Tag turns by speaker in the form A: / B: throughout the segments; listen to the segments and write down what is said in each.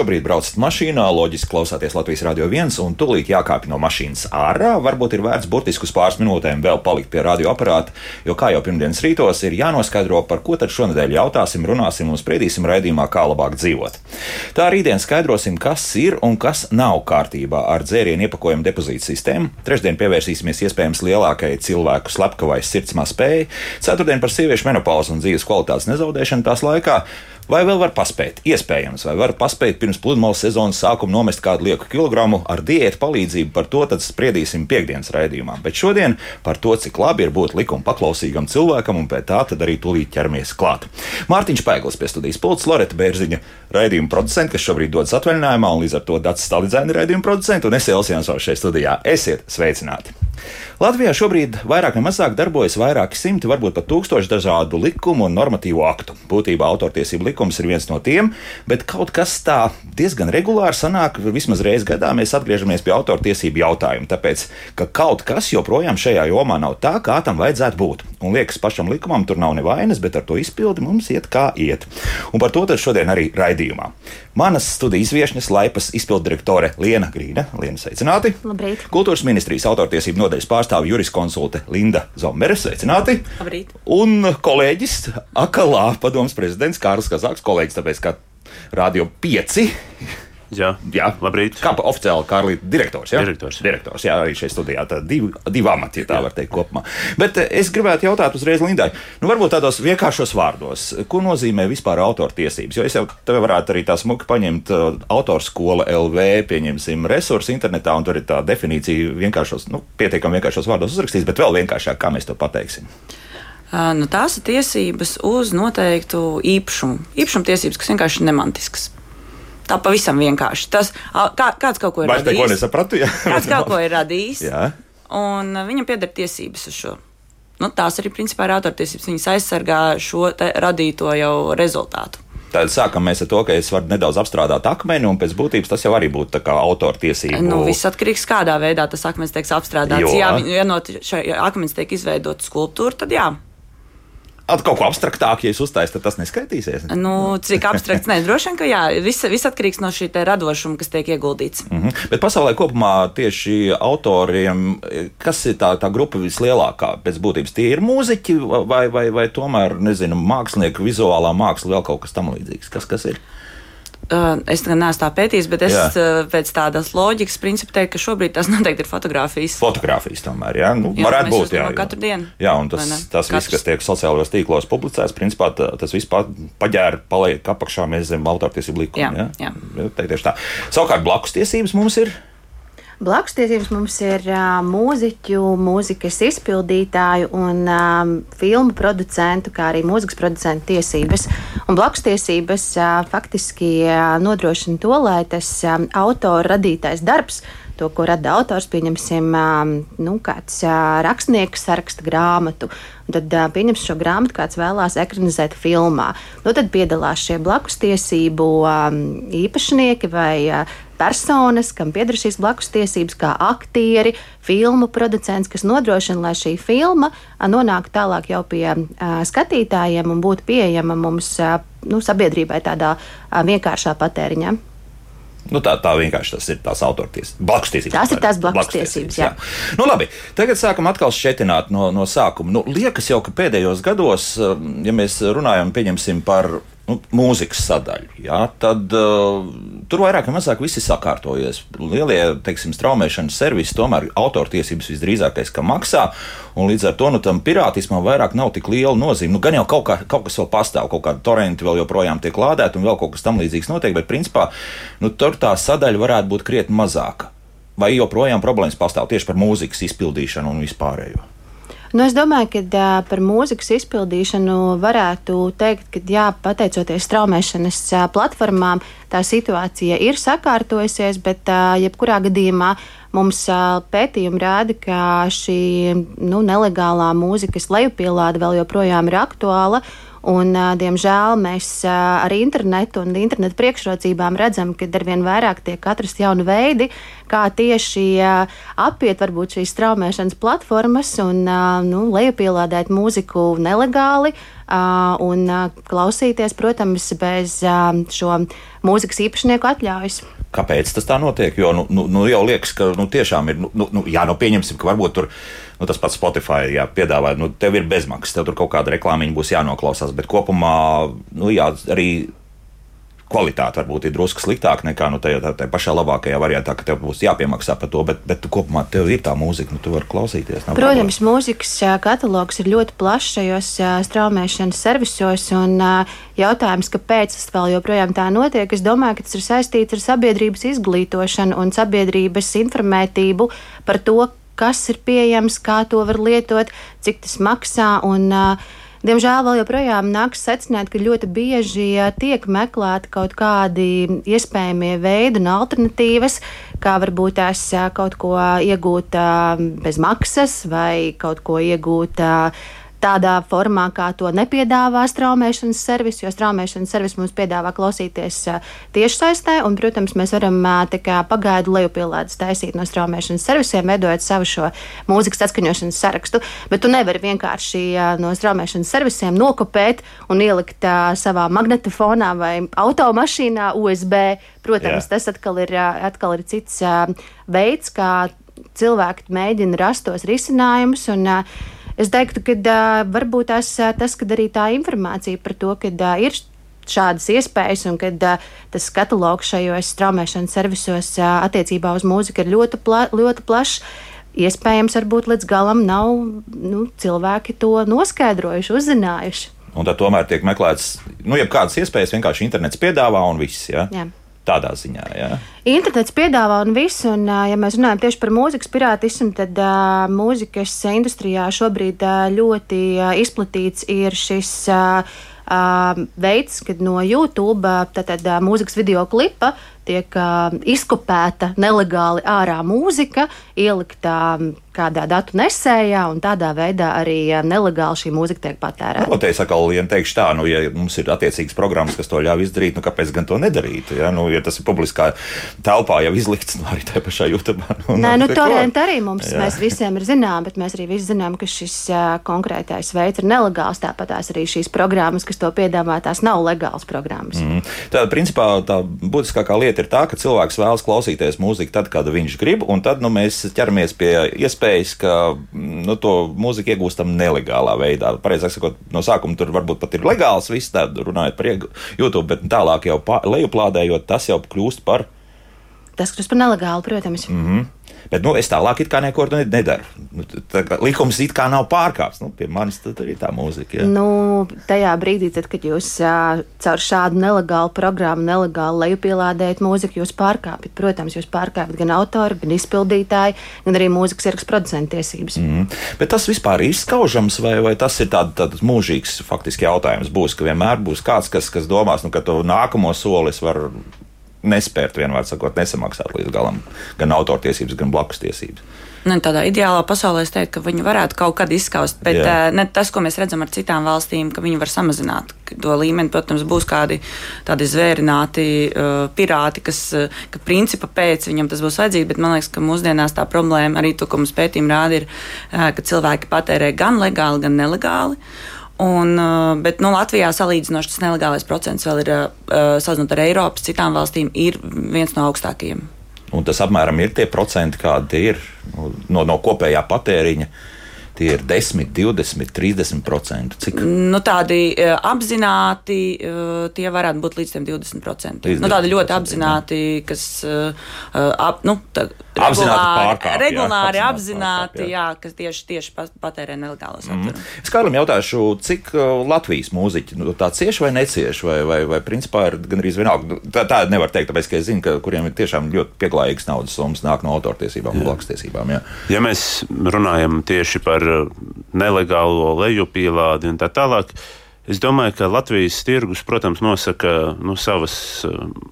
A: šobrīd braucat mašīnā, loģiski klausāties Latvijas radio viens un tūlīt jākāpj no mašīnas ārā, varbūt ir vērts burtiski uz pāris minūtēm vēl palikt pie radioaparāta, jo kā jau pirmdienas rītos ir jānoskaidro, par ko tad šonadēļ jautāsim, runāsim un spriedīsim raidījumā, kā labāk dzīvot. Tā rītdien skaidrosim, kas ir un kas nav kārtībā ar dzērienu iepakojumu depozītu sistēmu. Trešdien pievērsīsimies iespējams lielākajai cilvēku slepkavai sirdsmā spējai, ceturtdien par sieviešu menopauzu un dzīves kvalitātes nezaudēšanu tās laikā. Vai vēl var paspēt? Iespējams, vai var paspēt pirms pludmales sezonas sākuma nomest kādu lieku kilogramu ar diētu palīdzību. Par to spriedīsim piekdienas raidījumā. Bet šodien par to, cik labi ir būt likuma paklausīgam cilvēkam, un pēc tā arī tūlīt ķeramies klāt. Mārtiņš Paiglis pie studijas pults, Loreta Bērziņa raidījuma producents, kas šobrīd dodas atvaļinājumā, un līdz ar to Dats Stalidzēna raidījuma producents, un es Elsijāns šeit studijā. Esiet sveicināti! Latvijā šobrīd vairāk vai mazāk darbojas vairāki simti, varbūt pat tūkstoši dažādu likumu un normatīvu aktu. Būtībā autortiesību likums ir viens no tiem, bet kaut kas tā diezgan regulāri sanāk, vismaz reizes gadā mēs atgriežamies pie autortiesību jautājuma, tāpēc, ka kaut kas joprojām šajā jomā nav tā, kā tam vajadzētu būt. Un liekas, pašam likumam tur nav nevainas, bet ar to izpildi mums iet kā iet. Un par to šodien arī raidījumā. Manas studijas viesnes Laipas izpilddirektore Liena Grīna. Liena, sveicināti!
B: Labrīt!
A: Kultūras ministrijas autortiesību nodaļas pārstāve juriskonsulte Linda Zomere. Sveicināti!
B: Labrīt!
A: Un kolēģis Akalā padoms prezidents Kārls Kazāks, kolēģis tāpēc, ka Radio 5
C: Jā, jā. labrīt.
A: Kā oficiāli Kārlīte direktors. Jā?
C: Direktors.
A: direktors jā, arī šeit studijā. Tā divi, divi amati, ja tā jā. var teikt, kopumā. Bet eh, es gribētu jautāt uzreiz Lindai, nu varbūt tādos vienkāršos vārdos, ko nozīmē vispār autortiesības? Jo es jau tev varētu arī tā smuki paņemt uh, autorskola LV, pieņemsim resursu internetā, un tur ir tā definīcija vienkāršos, nu, pietiekami vienkāršos vārdos uzrakstīts, bet vēl vienkāršāk, kā mēs to pateiksim.
B: Nu, tās ir tiesības uz noteiktu īpašumu. Īpašuma tiesības, kas vienkārši ir nemantiskas. Tā pavisam vienkārši. Tas, kā, kāds kaut ko ir
A: Vairs radījis. Neko nesapratu, jā.
B: kāds kaut ko ir radījis. jā. Un viņam pieder tiesības uz šo. Nu, tās arī principā ir autortiesības. Viņas aizsargā šo radīto jau rezultātu.
A: Tad sākam ar to, ka es varu nedaudz apstrādāt akmeni, un pēc būtības tas jau arī būtu autortiesība.
B: Nu, viss atkarīgs no kādā veidā tas akmens tiek apstrādāts. Jo. Jā, ja no šī akmens tiek izveidota skulptūra, tad jā.
A: At kaut ko abstraktāku, ja es uztaisīju, tad tas neskaitīsies.
B: Nu, cik abstrakts, nē, droši vien, ka jā, viss, viss atkarīgs no šī radošuma, kas tiek ieguldīts.
A: Mm -hmm. Bet pasaulē kopumā tieši autoriem, kas ir tā, tā grupa vislielākā pēc būtības, tie ir mūziķi vai, vai, vai tomēr, nezinu, mākslinieki, vizuālā māksla, vēl kaut kas tam līdzīgs. Kas, kas ir?
B: Uh, es gan neesmu tā pētījis, bet es jā. uh, pēc tādas loģikas principa teiktu, ka šobrīd tas noteikti ir fotografijas.
A: Fotografijas tomēr, jā, nu, jā varētu būt. Jā,
B: katru dienu.
A: Jā, un tas, tas viss, kas tiek sociālajos tīklos publicēts, principā tas viss paģēra, paliek apakšā mēs zem autortiesību likuma. Jā, jā. jā. Tieši tā. Savukārt blakus tiesības mums ir.
D: Blakus tiesības mums ir mūziķu, mūzikas izpildītāju un um, filmu producentu, kā arī mūzikas producentu tiesības. Un blakus tiesības uh, faktiski uh, nodrošina to, lai tas um, autora radītais darbs to, ko rada autors, pieņemsim, nu, kāds rakstnieks saraksta grāmatu. Tad pieņems šo grāmatu, kāds vēlās ekranizēt filmā. Nu, tad piedalās šie blakus tiesību īpašnieki vai personas, kam pieder šīs blakus tiesības, kā aktieri, filmu producents, kas nodrošina, lai šī filma nonāktu tālāk jau pie skatītājiem un būtu pieejama mums nu, sabiedrībai tādā vienkāršā patēriņā.
A: Nu, tā, tā vienkārši tas ir tās autortiesības. Blakus tiesības.
D: Tās ir tās blakus tiesības. Jā.
A: jā. Nu, labi, tagad sākam atkal šķietināt no, no sākuma. Nu, liekas jau, ka pēdējos gados, ja mēs runājam, pieņemsim par nu, mūzikas sadaļu, jā, tad uh, tur vairāk vai mazāk viss ir sakārtojies. Lielie, teiksim, straumēšanas servisi tomēr autortiesības visdrīzākais, ka maksā, un līdz ar to nu, tam pirātismam vairāk nav tik liela nozīme. Nu, gan jau kaut, kā, kaut kas vēl pastāv, kaut kāda torrenti vēl joprojām tiek lādēta, un vēl kaut kas tam līdzīgs notiek, bet principā nu, tur tā sadaļa varētu būt krietni mazāka. Vai joprojām problēmas pastāv tieši par mūzikas izpildīšanu un vispārējo?
D: Nu, es domāju, ka uh, par mūzikas izpildīšanu varētu teikt, ka jā, pateicoties straumēšanas uh, platformām, tā situācija ir sakārtojusies, bet uh, jebkurā gadījumā mums uh, pētījumi rāda, ka šī nu, nelegālā mūzikas lejupielāde vēl joprojām ir aktuāla. Un, diemžēl mēs ar internetu un internetu priekšrocībām redzam, ka arvien vairāk tiek atrast jauni veidi, kā tieši apiet varbūt šīs straumēšanas platformas un nu, lejupielādēt mūziku nelegāli un klausīties, protams, bez šo mūzikas īpašnieku atļaujas.
A: Kāpēc tas tā notiek? Jo nu, nu, nu jau liekas, ka nu, tiešām ir. Nu, nu, jā, nu pieņemsim, ka varbūt tur nu, tas pats Spotify jā, piedāvā, nu, tev ir bezmaksas, tev tur kaut kāda reklāmiņa būs jānoklausās. Bet kopumā nu, jā, arī kvalitāte varbūt ir drusku sliktāka nekā nu, tajā, tajā pašā labākajā variantā, ka tev būs jāpiemaksā par to, bet, bet kopumā tev ir tā mūzika, nu, tu vari klausīties.
D: Protams, problēma. mūzikas katalogs ir ļoti plašs šajos straumēšanas servisos, un jautājums, kāpēc tas vēl joprojām tā notiek, es domāju, ka tas ir saistīts ar sabiedrības izglītošanu un sabiedrības informētību par to, kas ir pieejams, kā to var lietot, cik tas maksā. Un, Diemžēl vēl joprojām nāks secināt, ka ļoti bieži tiek meklēti kaut kādi iespējamie veidi un alternatīvas, kā varbūt tās kaut ko iegūt bez maksas vai kaut ko iegūt tādā formā, kā to nepiedāvā straumēšanas servis, jo straumēšanas servis mums piedāvā klausīties tiešsaistē, un, protams, mēs varam pagaidu lejupielādes taisīt no straumēšanas servisiem, veidojot savu šo mūzikas atskaņošanas sarakstu, bet tu nevari vienkārši no straumēšanas servisiem nokopēt un ielikt savā magnetofonā vai automašīnā USB. Protams, Jā. tas atkal ir, atkal ir cits veids, kā cilvēki mēģina rast tos risinājumus. Un, uh, Es teiktu, ka uh, varbūt tās, tas, ka arī tā informācija par to, ka uh, ir šādas iespējas, un kad uh, tas katalogs šajos straumēšanas servisos uh, attiecībā uz mūziku ir ļoti, pla ļoti plašs. Iespējams, varbūt līdz galam nav nu, cilvēki to noskaidrojuši, uzzinājuši.
A: Un tad tomēr tiek meklēts, nu, ja kādas iespējas vienkārši internets piedāvā un viss. Ja? Jā. Tādā ziņā, jā.
D: Internets piedāvā un viss, un, ja mēs runājam tieši par mūzikas pirātismu, tad uh, mūzikas industrijā šobrīd uh, ļoti uh, izplatīts ir šis uh, veids, kad no YouTube tātad, mūzikas video klipa tiek uh, izkopēta nelegāli ārā mūzika, ielikta um, kādā datu nesējā, un tādā veidā arī nelegāli šī mūzika tiek patērēta.
A: Nu, te es atkal ja teikšu tā, nu, ja mums ir attiecīgas programmas, kas to ļauj izdarīt, nu, kāpēc gan to nedarīt? Ja, nu, ja tas ir publiskā telpā jau izlikts, nu, arī tajā pašā YouTube.
D: Nu, Nē, nu, torrenti arī mums, jā. mēs visiem ir zinām, bet mēs arī visi zinām, ka šis uh, konkrētais veids ir nelegāls, tāpat arī šīs programmas, kas to piedāvā, tās nav legālas programmas.
A: Mm. Tā, principā, tā būtiskākā lieta lieta ir tā, ka cilvēks vēlas klausīties mūziku tad, kad viņš grib, un tad nu, mēs ķeramies pie iespējas, ka nu, to mūziku iegūstam nelegālā veidā. Pareizāk sakot, no sākuma tur varbūt pat ir legāls, viss tādā runājot par YouTube, bet tālāk jau lejuplādējot, tas jau kļūst par.
D: Tas kļūst par nelegālu, protams.
A: Mm -hmm. Bet nu, es tālāk it kā neko nedaru. Nu, tā likums it kā nav pārkāpts. Nu, pie manis tad arī tā mūzika.
D: Ja. Nu, tajā brīdī, tad, kad jūs uh, caur šādu nelegālu programmu, nelegāli lejupielādējat mūziku, jūs pārkāpjat. Protams, jūs pārkāpjat gan autoru, gan izpildītāju, gan arī mūzikas ierakstu producentu tiesības.
A: Mm. Bet tas vispār ir izskaužams, vai, vai tas ir tāds tād mūžīgs faktiski jautājums? Būs, ka vienmēr būs kāds, kas, kas domās, nu, ka to nākamo soli es varu nespērt, vienmēr sakot, nesamaksāt līdz galam gan autortiesības, gan blakus tiesības.
B: Nu, tādā ideālā pasaulē es teiktu, ka viņi varētu kaut kad izskaust, bet Jā. ne tas, ko mēs redzam ar citām valstīm, ka viņi var samazināt to līmeni. Protams, būs kādi tādi zvērināti uh, pirāti, kas, uh, ka principa pēc viņam tas būs vajadzīgi, bet man liekas, ka mūsdienās tā problēma arī to, ko mums pētījumi rāda, ir, uh, ka cilvēki patērē gan legāli, gan nelegāli. Un, uh, bet nu, Latvijā salīdzinoši tas nelegālais procents vēl ir, uh, salīdzinot ar Eiropas citām valstīm, ir viens no augstākajiem.
A: Un tas apmēram ir tie procenti, kādi ir no, no kopējā patēriņa. Tie ir 10, 20, 30 procenti. Cik?
B: Nu, tādi uh, apzināti, uh, tie varētu būt līdz 20 procentiem. Nu, tādi ļoti apzināti, kas uh, ap, nu, tā,
A: Apzināti.
B: Regulāri jā, apzināti, jā. jā, kas tieši, tieši patērē nelegālo saturu. Mm.
A: Es kādam jautāšu, cik uh, Latvijas mūziķi nu, tā cieši vai necieš, vai, vai, vai principā ir gandrīz vienalga. Nu, tā, tā nevar teikt, tāpēc, ka es zinu, ka kuriem ir tiešām ļoti pieklājīgs naudas summas nāk no autortiesībām un blakustiesībām. Jā.
C: Ja mēs runājam tieši par uh, nelegālo lejupielādi un tā tālāk, Es domāju, ka Latvijas tirgus, protams, nosaka nu, savas,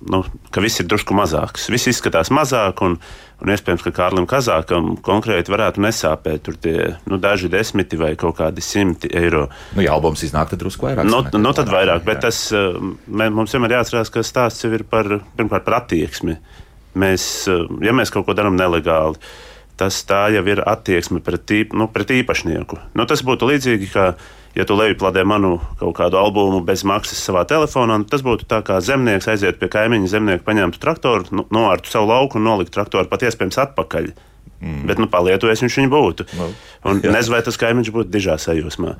C: nu, ka viss ir drusku mazāks. Viss izskatās mazāk, un, un iespējams, ka Kārlim Kazākam konkrēti varētu nesāpēt tur tie nu, daži desmiti vai kaut kādi simti eiro.
A: Nu, ja albums iznāk, tad drusku vairāk.
C: No, nu, no tad vairāk, bet tas, mē, mums vienmēr jāatcerās, ka stāsts jau ir par, pirmkārt par attieksmi. Mēs, ja mēs kaut ko darām nelegāli, tas tā jau ir attieksme pret, īp, nu, pret īpašnieku. Nu, tas būtu līdzīgi, kā ja tu lejuplādē manu kaut kādu albumu bez maksas savā telefonā, tas būtu tā kā zemnieks aiziet pie kaimiņa zemnieka, paņemtu traktoru, nu, novārtu savu lauku un noliktu traktoru pat iespējams atpakaļ. Mm. Bet, nu, palietojis viņš viņu būtu. Nu, un nezinu, vai tas kaimiņš būtu dižā sajūsmā.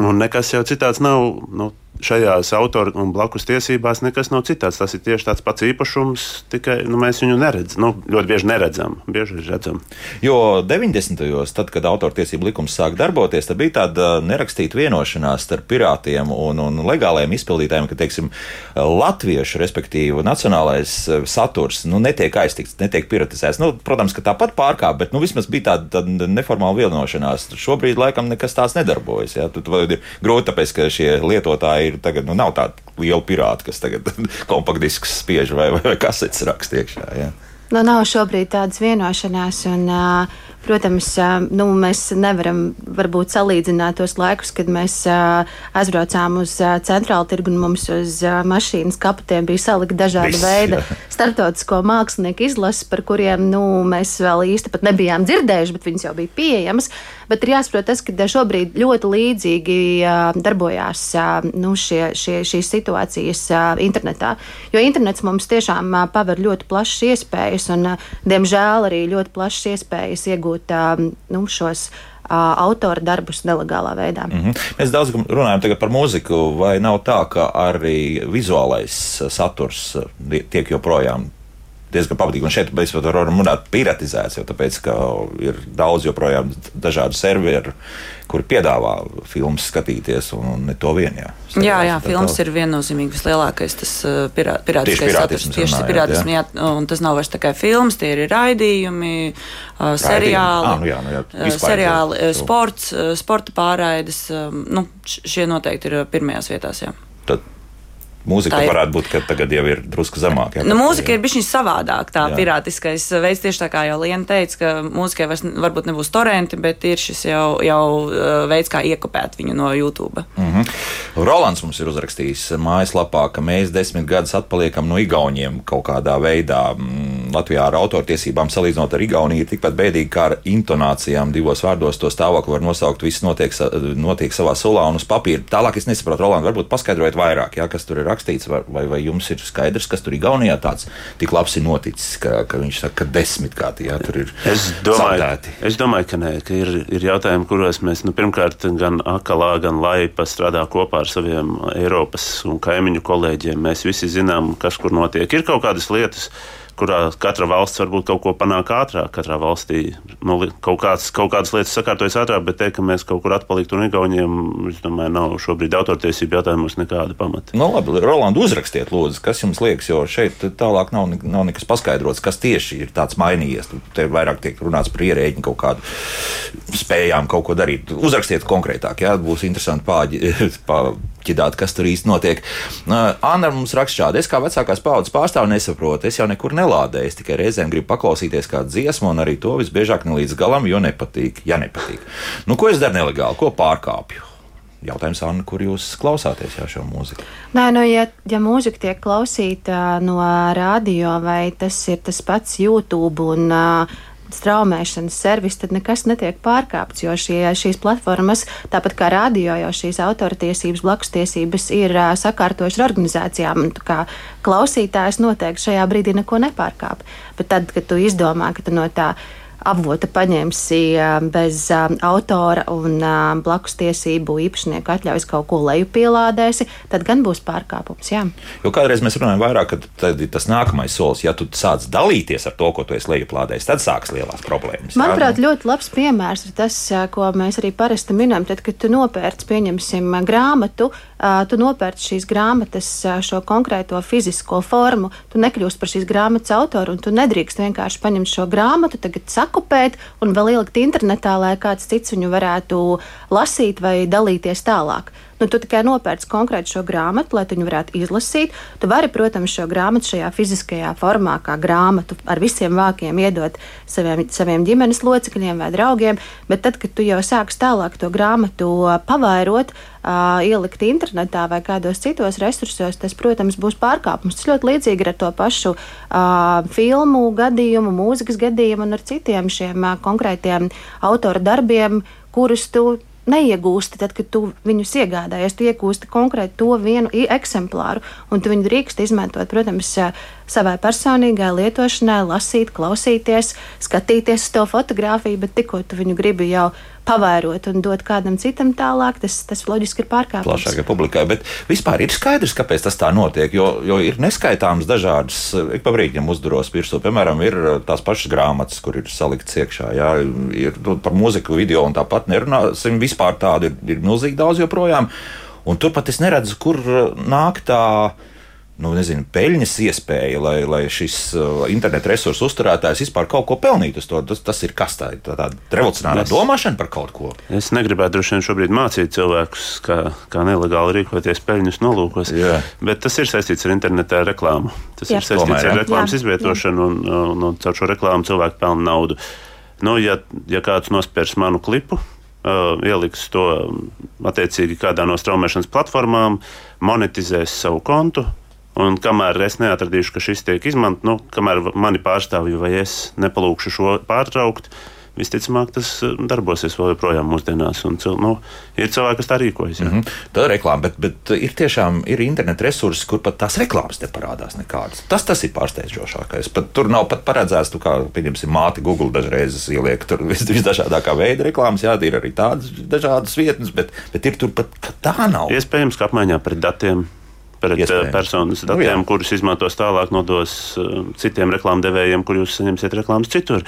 C: Un nekas jau citāds nav. Nu, šajās autora un blakus tiesībās nekas nav citāds. Tas ir tieši tāds pats īpašums, tikai nu, mēs viņu neredzam. Nu, ļoti bieži neredzam, bieži redzam.
A: Jo 90. gados, kad autortiesību likums sāk darboties, tad bija tāda nerakstīta vienošanās starp pirātiem un, un legāliem izpildītājiem, ka, teiksim, latviešu, respektīvi, nacionālais eh, saturs nu, netiek aiztikts, netiek piratizēts. Nu, protams, ka tāpat pārkāpj, bet nu, vismaz bija tāda, tāda neformāla vienošanās. Šobrīd laikam nekas tāds nedarbojas. Ja? Tad ir grūti, tāpēc, ka šie lietotāji ir tagad, nu, nav tāda liela pirāta, kas tagad kompaktdisks spiež vai, vai, vai kasetes raksta iekšā. Ja.
D: Nu, nav šobrīd tādas vienošanās, un, protams, nu, mēs nevaram varbūt salīdzināt tos laikus, kad mēs aizbraucām uz centrālu tirgu un mums uz mašīnas kaputiem bija salikta dažāda Viss, veida jā. starptautisko mākslinieku izlases, par kuriem nu, mēs vēl īsti nebijām dzirdējuši, bet viņas jau bija pieejamas. Bet ir jāsaprot tas, ka šobrīd ļoti līdzīgi darbojās nu, šie, šie, šīs situācijas internetā. Jo internets mums tiešām paver ļoti plašas iespējas un, diemžēl, arī ļoti plašas iespējas iegūt nu, šos autora darbus nelegālā veidā. Mm
A: -hmm. Mēs daudz runājam par mūziku, vai nav tā, ka arī vizuālais saturs tiek joprojām diezgan pamatīgi. Un šeit mēs varam runāt piratizēts, jo tāpēc, ir daudz joprojām dažādu serveru, kuri piedāvā filmas skatīties, un ne to vien. Jā,
B: jā, jā filmas ir viennozīmīgi vislielākais tas uh, pirā, pirātiskais saturs. Tieši pirātisms, jā. un tas nav vairs tikai filmas, tie ir raidījumi, uh, seriāli, ah, nu jā, nu jā, uh, seriāli uh, sports, sporta pārraides. Um, nu, šie noteikti ir pirmajās vietās. Jā.
A: Tad Mūzika ir, varētu būt, ka tagad jau ir drusku zemāk.
B: Jā, nu, mūzika ir bijusi savādāk, tā jā. pirātiskais veids. Tieši tā kā jau Liena teica, ka mūzikai vairs varbūt nebūs torrenti, bet ir šis jau, jau veids, kā iekopēt viņu no YouTube.
A: Mm -hmm. Rolands mums ir uzrakstījis mājaslapā, ka mēs desmit gadus atpaliekam no Igauniem kaut kādā veidā. Latvijā ar autortiesībām salīdzinot ar Igauniju ir tikpat bēdīgi kā ar intonācijām divos vārdos. To stāvokli var nosaukt, viss notiek, notiek savā sulā un uz papīra. Tālāk es nesaprotu, Roland, varbūt paskaidrojiet vairāk, jā, kas tur ir rakstīts, vai, vai, vai jums ir skaidrs, kas tur Igaunijā tāds tik labs ir noticis, ka, ka viņš saka, ka desmit gadi jā, tur ir.
C: Es domāju, saltēti. es domāju ka nē, ka ir, ir jautājumi, kuros mēs nu, pirmkārt gan akalā, gan laipa strādā kopā ar saviem Eiropas un kaimiņu kolēģiem. Mēs visi zinām, kas kur notiek. Ir kaut kādas lietas, kurā katra valsts varbūt kaut ko panāk ātrāk. Katrā valstī nu, kaut, kāds, kaut kādas lietas sakārtojas ātrāk, bet teikt, ka mēs kaut kur atpaliktu no Igauniem, es domāju, nav šobrīd autortiesību jautājumos nekāda pamata.
A: Nu, labi, Roland, uzrakstiet, lūdzu, kas jums liekas, jo šeit tālāk nav, nav nekas paskaidrots, kas tieši ir tāds mainījies. Te vairāk tiek runāts par ierēģi kaut kādu spējām kaut ko darīt. Uzrakstiet konkrētāk, jā, būs interesanti pāģi, pā, ķidāt, kas tur īsti notiek. Anna mums raksta šādi: Es kā vecākās paudzes pārstāvis nesaprotu, es jau nekur nelādēju, es tikai reizēm gribu paklausīties kādu dziesmu, un arī to visbiežāk ne līdz galam, jo nepatīk. Ja nepatīk. Nu, ko es daru nelegāli, ko pārkāpju? Jautājums, Anna, kur jūs klausāties jā, šo mūziku?
D: Nē, nu, ja, ja mūzika tiek klausīta no radio, vai tas ir tas pats YouTube un uh, straumēšanas servis, tad nekas netiek pārkāpts, jo šie, šīs platformas, tāpat kā radio, jau šīs autortiesības, blakus tiesības ir uh, sakārtojušas ar organizācijām. Kā klausītājs noteikti šajā brīdī neko nepārkāp. Bet tad, kad tu izdomā, ka tu no tā avota paņemsi bez autora un blakus tiesību īpašnieku atļaujas kaut ko lejupielādēsi, tad gan būs pārkāpums. Jā.
A: Jo kādreiz mēs runājam vairāk, ka tas nākamais solis, ja tu sāc dalīties ar to, ko tu esi lejuplādējis, tad sāks lielās problēmas.
D: Manuprāt, jā? ļoti labs piemērs ir tas, ko mēs arī parasti minam, tad, kad tu nopērci, pieņemsim, grāmatu, tu nopērci šīs grāmatas šo konkrēto fizisko formu, tu nekļūsi par šīs grāmatas autoru un tu nedrīkst vienkārši paņemt šo grāmatu, tagad sakupēt un vēl ielikt internetā, lai kāds cits viņu varētu lasīt vai dalīties tālāk. Nu, tu tikai nopērci konkrēti šo grāmatu, lai viņu varētu izlasīt. Tu vari, protams, šo grāmatu šajā fiziskajā formā, kā grāmatu ar visiem vākiem iedot saviem, saviem ģimenes locekļiem vai draugiem, bet tad, kad tu jau sāks tālāk to grāmatu pavairot, uh, ielikt internetā vai kādos citos resursos, tas, protams, būs pārkāpums. Tas ļoti līdzīgi ir ar to pašu uh, filmu gadījumu, mūzikas gadījumu un ar citiem šiem uh, konkrētiem autora darbiem, kurus tu neiegūsti, tad, kad tu viņus iegādājies, tu iegūsti konkrēti to vienu eksemplāru, un tu viņu drīkst izmantot, protams, savai personīgai lietošanai, lasīt, klausīties, skatīties uz to fotografiju, bet tikko tu viņu gribi jau pavērot un dot kādam citam tālāk, tas, tas loģiski ir pārkāpums.
A: Plašākai publikai, bet vispār ir skaidrs, kāpēc tas tā notiek, jo, jo ir neskaitāmas dažādas, ik pa brīdim uzduros virsū, piemēram, ir tās pašas grāmatas, kur ir salikts iekšā, jā, ir nu, par mūziku, video un tāpat nerunāsim, vispār tādu ir, ir milzīgi daudz joprojām, un turpat es neredzu, kur nāk tā nu, nezinu, peļņas iespēja, lai, lai šis uh, interneta resursu uzturētājs vispār kaut ko pelnītu. Tas, tas ir kas tā, tā, tāda revolucionāra es, domāšana par kaut ko.
C: Es negribētu droši vien šobrīd mācīt cilvēkus, kā, kā nelegāli rīkoties peļņas nolūkos, Jā. bet tas ir saistīts ar interneta reklāmu. Tas Jā. ir saistīts Tomēr, ar reklāmas Jā. izvietošanu, un, un, un caur šo reklāmu cilvēki pelna naudu. Nu, ja, ja kāds nospērs manu klipu, Uh, ieliks to attiecīgi kādā no straumēšanas platformām, monetizēs savu kontu, Un kamēr es neatradīšu, ka šis tiek izmantots, nu, kamēr mani pārstāvju vai es nepalūkšu šo pārtraukt, visticamāk, tas eh, darbosies vēl joprojām mūsdienās. Un, nu, ir cilvēki, kas tā rīkojas. Mm -hmm.
A: Tā ir reklāma, bet, bet ir tiešām ir interneta resursi, kur pat tās reklāmas neparādās nekādas. Tas, tas ir pārsteidzošākais. Pat, tur nav pat paredzēts, kā pieņemsim, māte Google dažreiz ieliek tur vis, visdažādākā veida reklāmas. Jā, ir arī tādas dažādas vietnes, bet, bet ir tur pat tā nav.
C: Iespējams, ka apmaiņā pret datiem pret eh, Iespējams. personas nu datiem, nu, kurus izmantos tālāk, nodos uh, citiem reklāmdevējiem, kur jūs saņemsiet reklāmas citur.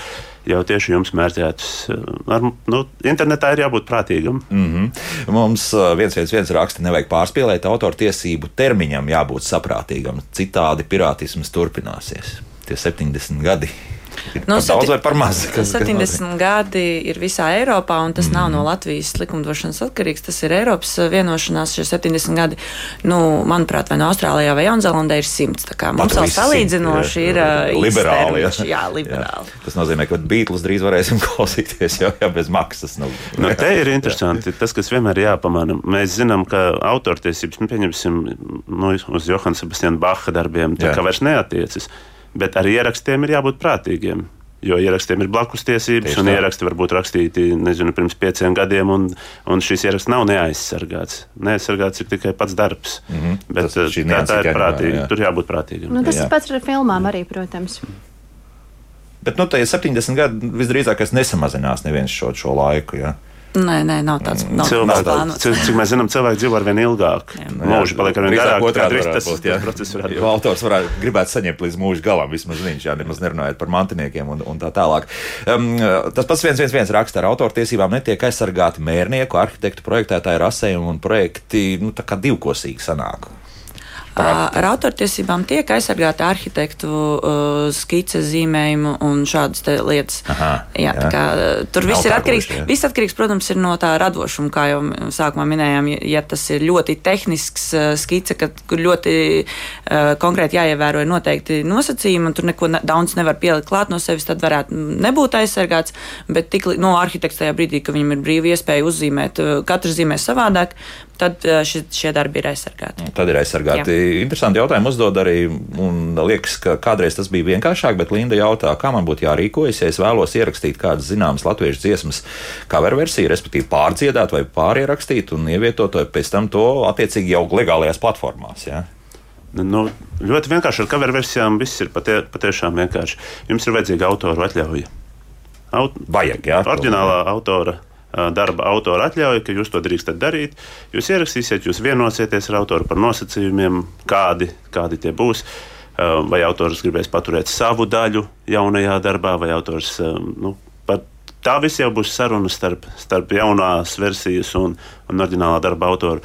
C: Jau tieši jums mērķētas. Uh, nu, internetā ir jābūt prātīgam.
A: Mm -hmm. Mums viens viens viens raksta, nevajag pārspīlēt autortiesību termiņam, jābūt saprātīgam. Citādi pirātisms turpināsies. Tie 70 gadi nu, par daudz vai par maz?
B: Kas, 70 kas gadi ir visā Eiropā, un tas mm. nav no Latvijas likumdošanas atkarīgs. Tas ir Eiropas vienošanās, šie 70 gadi. Nu, manuprāt, vai no Austrālijā vai Jaunzēlandē ir 100. Mums vēl salīdzinoši ir
A: liberāli. Jā.
B: jā, liberāli.
A: Jā. Tas nozīmē, ka Beatles drīz varēsim klausīties jau, jau bez maksas. Nu,
C: nu, te ir interesanti. Tas, kas vienmēr ir jāpamana, mēs zinām, ka autortiesības, nu, pieņemsim, nu, uz Johana Sebastiana Baha darbiem, tā kā vairs neatiecas bet ar ierakstiem ir jābūt prātīgiem. Jo ierakstiem ir blakus tiesības, Tieši un tā. ieraksti var būt rakstīti nezinu, pirms pieciem gadiem, un, un šis ieraksts nav neaizsargāts. Neaizsargāts ir tikai pats darbs. Mm -hmm. Bet tas, tā, tā ir prātīga. Jā. Tur jābūt prātīgam.
D: Nu, tas jā. ir pats ar filmām arī, protams.
A: Bet nu, tajā 70 gadu visdrīzāk nesamazinās neviens šo, šo laiku. Ja?
B: Nē, nē, nav tāds nav cilvēks.
C: Cik, cik mēs zinām, cilvēki dzīvo ar vien ilgāk. Mūži paliek ar vien garāk.
A: Otrādi tas būt, jā. process varētu būt. Autors varētu gribēt saņemt līdz mūža galam, vismaz viņš, jā, nemaz nerunājot par mantiniekiem un, un tā tālāk. Um, tas pats viens, viens, viens raksta ar autortiesībām netiek aizsargāti mērnieku, arhitektu, projektētāju rasējumu un projekti, nu, tā kā divkosīgi sanāk.
B: Ar autortiesībām tiek aizsargāta arhitektu uh, skice, zīmējumu un šādas lietas. Aha, jā, jā. Kā, tur viss ir atkarīgs. Būs, viss atkarīgs, protams, ir no tā radošuma, kā jau sākumā minējām. Ja tas ir ļoti tehnisks skice, kad ļoti uh, konkrēti jāievēro noteikti nosacījumi, un tur neko ne, daudz nevar pielikt klāt no sevis, tad varētu nebūt aizsargāts. Bet tik no arhitekta tajā brīdī, ka viņam ir brīva iespēja uzzīmēt, katrs zīmē savādāk, tad ši, šie darbi ir aizsargāti.
A: Tad ir aizsargāti. Jā interesanti jautājumi uzdod arī, un liekas, ka kādreiz tas bija vienkāršāk, bet Linda jautā, kā man būtu jārīkojas, ja es vēlos ierakstīt kādas zināmas latviešu dziesmas cover versiju, respektīvi pārdziedāt vai pārierakstīt un ievietot, vai pēc tam to attiecīgi jau legālajās platformās. Ja?
C: Nu, ļoti vienkārši ar cover versijām viss ir patie, patiešām vienkārši. Jums ir vajadzīga autora atļauja.
A: Aut Vajag, jā.
C: Orģinālā autora darba autora atļauja, ka jūs to drīkstat darīt. Jūs ierakstīsiet, jūs vienosieties ar autoru par nosacījumiem, kādi, kādi tie būs. Vai autors gribēs paturēt savu daļu jaunajā darbā, vai autors. Nu, tā viss jau būs saruna starp, starp jaunās versijas un, un oriģinālā darba autoru.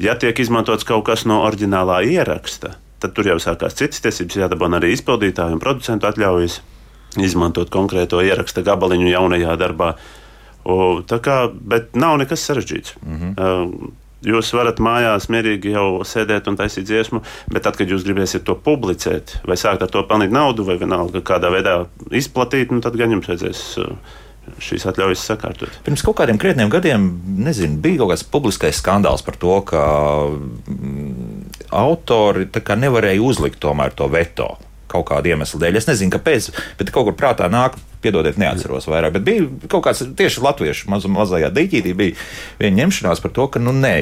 C: Ja tiek izmantots kaut kas no oriģinālā ieraksta, tad tur jau sākās citas tiesības, jādabūna arī izpildītāju un producentu atļaujas izmantot konkrēto ieraksta gabaliņu jaunajā darbā. Uh, O, kā, bet nav nekas sarežģīts. Mm -hmm. Jūs varat mājās mierīgi jau sēdēt un taisīt dziesmu, bet tad, kad jūs gribēsiet to publicēt, vai sākt ar to pelnīt naudu, vai vienalga kādā veidā izplatīt, nu, tad gan jums vajadzēs uh, šīs atļaujas sakārtot.
A: Pirms kaut kādiem krietniem gadiem, nezinu, bija kaut kāds publiskais skandāls par to, ka mm, autori kā nevarēja uzlikt tomēr to veto kaut kāda iemesla dēļ. Es nezinu, kāpēc, bet kaut kur prātā nāk. Piedodiet, neatceros vairāk, bet bija kaut kāds tieši latviešu maz, mazajā dīķītī, bija viena ņemšanās par to, ka, nu, nē,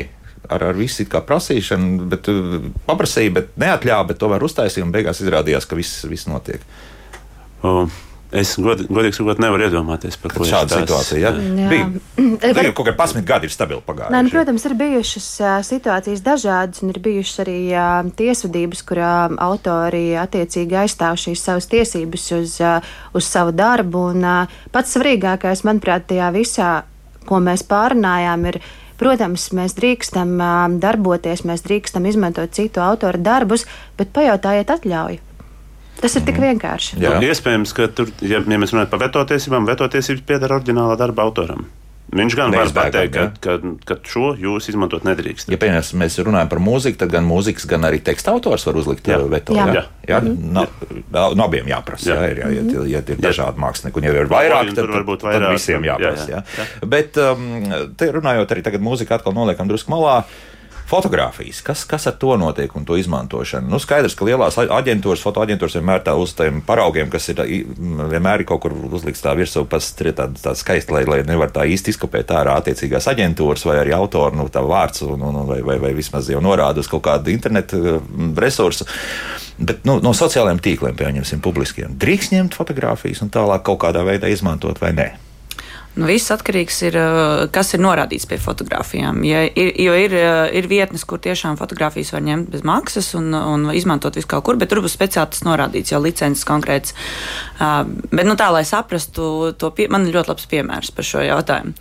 A: ar, ar visu kā prasīšanu, bet uh, paprasīja, bet neatļāva, bet tomēr uztaisīja, un beigās izrādījās, ka viss, viss notiek.
C: Um. Es god, godīgi sakot, nevaru iedomāties par
A: Kad šādu
C: tās...
A: situāciju. Ja?
D: Jā.
A: Bija,
D: Var-
A: bija kaut kādi pasmit gadi, ir stabili pagājuši.
D: Nē, nu, protams, ir bijušas situācijas dažādas, un ir bijušas arī tiesvedības, kurā autori attiecīgi aizstāv šīs savas tiesības uz, uz savu darbu. Un, pats svarīgākais, manuprāt, tajā visā, ko mēs pārunājām, ir. Protams, mēs drīkstam darboties, mēs drīkstam izmantot citu autoru darbus, bet pajautājiet atļauju. Tas ir tik vienkārši.
A: Jā.
C: Nu, iespējams, ka tur, ja, ja mēs runājam par vetotiesībām, vetotiesības pieder oriģinālā darba autoram. Viņš gan var pateikt, ka, ka, ka šo jūs izmantot nedrīkst.
A: Ja piemēram, mēs runājam par mūziku, tad gan mūzikas, gan arī teksta autors var uzlikt
C: Jā.
A: jā. veto.
D: Jā.
A: Jā, jā? No, no abiem jāprasa. Jā.
C: Jā.
A: Jā, ir, jā, ja, ja tie ir dažādi mākslinieki, un ja ir vairāk, tad,
C: tur
A: tad,
C: vairāk,
A: visiem
C: jā,
A: jāprasa.
C: jā,
A: Jā, jā. Bet um, runājot arī tagad mūzika atkal noliekam drusku malā. Fotogrāfijas, kas, kas ar to notiek un to izmantošanu? Nu, skaidrs, ka lielās aģentūras, fotoaģentūras vienmēr tā uz tiem paraugiem, kas ir vienmēr ir kaut kur uzlikts tā virsū, pats ir tāds tā skaisti, lai, lai nevar tā īsti izkopēt ārā attiecīgās aģentūras vai arī autoru, nu, vārds un, un, vai, vai, vai vismaz jau norāda uz kaut kādu internetu m, resursu. Bet nu, no sociālajiem tīkliem, pieņemsim, publiskiem, drīkst ņemt fotogrāfijas un tālāk kaut kādā veidā izmantot vai nē.
B: Nu, viss atkarīgs ir no kas ir norādīts pie fotografijām. Ja ir, jo ir, eh, ir vietnes, kur tiešām fotografijas var ņemt bez maksas un, un izmantot visu kaut kur, bet tur būs speciāli tas norādīts, jau licences konkrēts. Uh, bet, nu, tā, lai saprastu to, pie, man ir ļoti labs piemērs par šo jautājumu.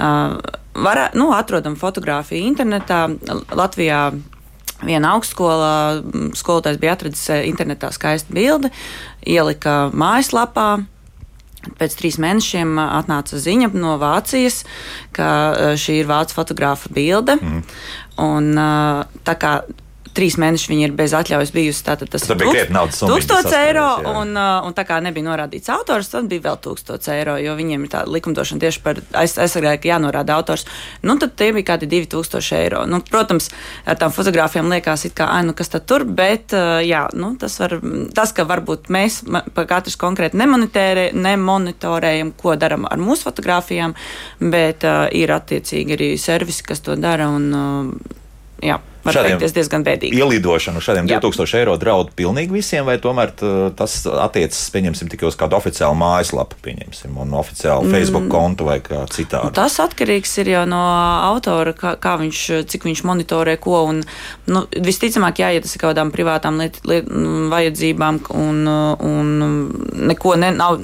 B: Uh, var, nu, atrodam fotografiju internetā Latvijā. Viena augstskola mm, skolotājs bija atradzis eh, internetā skaistu bildi, ielika mājaslapā. Pēc trīs mēnešiem ā, atnāca ziņa no Vācijas, ka ā, šī ir vācu fotografa bilde. Mm. Un, ā, tā kā trīs mēneši viņa ir bez atļaujas bijusi, tātad tas ir
A: bija krietni naudas summa,
B: tūkstots
A: viņa
B: eiro.
A: sasniedz, jā.
B: Un, ā, un tā kā nebija norādīts autors, tad bija vēl 1000 eiro, jo viņiem ir tāda likumdošana tieši par aiz- aizsargāju, ka jānorāda autors. Nu, tad tie bija kādi 2000 eiro. Nu, protams, ar tām fotogrāfijām liekas, kā, ai, nu, kas tad tur, bet ā, jā, nu, tas, var, tas, ka varbūt mēs katrs konkrēti nemonitorējam, ko darām ar mūsu fotogrāfijām, bet uh, ir attiecīgi arī servisi, kas to dara. Un, uh, jā, var teikties diezgan bēdīgi.
A: Ielidošanu šādiem
B: Jā.
A: 2000 eiro draud pilnīgi visiem, vai tomēr tas attiecas, pieņemsim, tikai uz kādu oficiālu mājaslapu, pieņemsim, un oficiālu
B: Mm.
A: Facebook kontu vai kā citādi.
B: Tas atkarīgs ir jau no autora, kā, kā viņš, cik viņš monitorē ko. Un, nu, visticamāk, jā, ja tas ir kaut kādām privātām liet, liet, vajadzībām un, un neko ne, nav.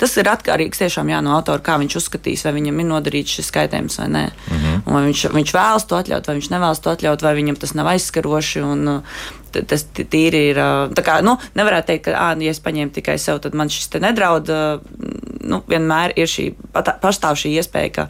B: Tas ir atkarīgs tiešām jā, no autora, kā viņš uzskatīs, vai viņam ir nodarīts šis kaitējums vai nē. Mm. -hmm. Vai viņš, viņš vēlas to atļaut, vai viņš nevēlas to atļaut, vai viņam tas nav aizskaroši. Un, Tas tīri ir. kā, nu, nevarētu teikt, ka, ā, ja es paņēmu tikai sev, tad man šis te nedraud. Nu, vienmēr ir šī pastāv šī iespēja, ka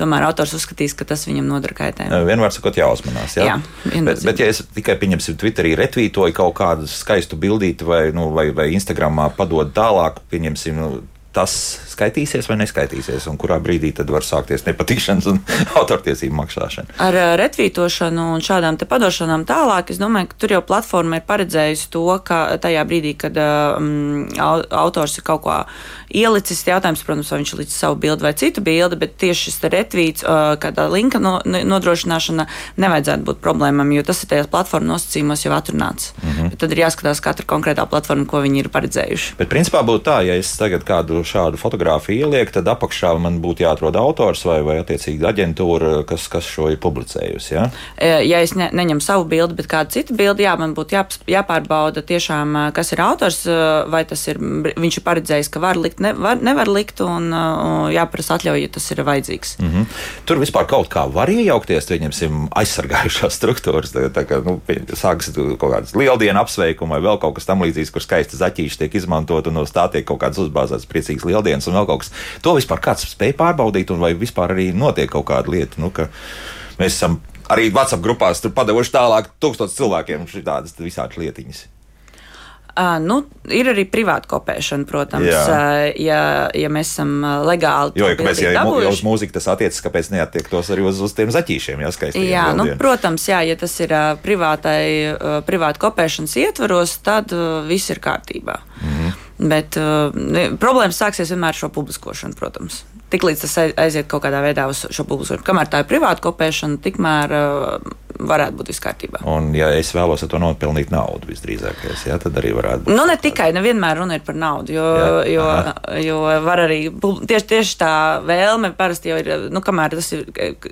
B: tomēr autors uzskatīs, ka tas viņam nodara kaitējumu.
A: Vienmēr sakot, jāuzmanās. Jā,
B: Jā,
A: bet, bet, ja es tikai pieņemsim Twitterī retvītoju kaut kādu skaistu bildīti vai, nu, vai, vai Instagramā padod tālāk, pieņemsim. Nu, Tas skaitīsies vai neskaitīsies, un kurā brīdī tad var sākties nepatikšanas un autortiesību maksāšana.
B: Ar retvītošanu un šādām te padošanām tālāk, es domāju, ka tur jau platforma ir paredzējusi to, ka tajā brīdī, kad um, autors ir kaut ko ielicis, jautājums, protams, vai viņš ir licis savu bildi vai citu bildi, bet tieši šis retvīts, uh, kādā linka no, nodrošināšana nevajadzētu būt problēmām, jo tas ir tajās platforma nosacījumos jau atrunāts. Mm -hmm. Tad ir jāskatās katra konkrētā platforma, ko viņi ir paredzējuši.
A: Bet principā būtu tā, ja es tagad kādu šādu fotografiju ielieku, tad apakšā man būtu jāatrod autors vai, vai attiecīgi aģentūra, kas, kas šo ir publicējusi. Ja?
B: E, ja es ne, neņemu savu bildi, bet kādu citu bildi, jā, man būtu jāps, jāpārbauda tiešām, ā, kas ir autors, ā, vai tas ir, viņš ir paredzējis, ka var likt, ne, var, nevar likt, un jāprasa atļauja, ja tas ir vajadzīgs.
A: Mm -hmm. Tur vispār kaut kā var iejaukties, pieņemsim, aizsargājušās struktūras. Tā, tā kā nu, sākas kaut kādas lieldienu apsveikumi vai vēl kaut kas tamlīdzīgs, kur skaisti zaķīši tiek izmantot un no tā tiek kaut kādas uzbāzētas priecīgas lieldienas un vēl kaut kas. To vispār kāds spēj pārbaudīt, un vai vispār arī notiek kaut kāda lieta. Nu, ka Mēs esam arī WhatsApp grupās padevuši tālāk tūkstotis cilvēkiem šādas visādas lietiņas.
B: Uh, nu, ir arī privāta kopēšana, protams, uh, ja, ja mēs esam legāli.
A: Jo, ja mēs jau jau uz mūziku tas attiecas, kāpēc neatiektos arī uz, uz tiem zaķīšiem, ja skaistiem.
B: Jā, nu, protams, jā, ja tas ir uh, privātai, uh, privāta kopēšanas ietvaros, tad uh, viss ir kārtībā. Mm -hmm. Bet uh, problēmas sāksies vienmēr ar šo publiskošanu, protams. Tiklīdz tas aiziet kaut kādā veidā uz šo publiskošanu. Kamēr tā ir privāta kopēšana, tikmēr uh, varētu būt viss kārtībā.
A: Un, ja es vēlos ar to nopelnīt naudu, visdrīzākais, jā, tad arī varētu būt.
B: Nu, ne tikai, nevienmēr runa ir par naudu, jo, jā, jo, aha. jo var arī tieši, tieši tā vēlme parasti jau ir, nu, kamēr tas ir,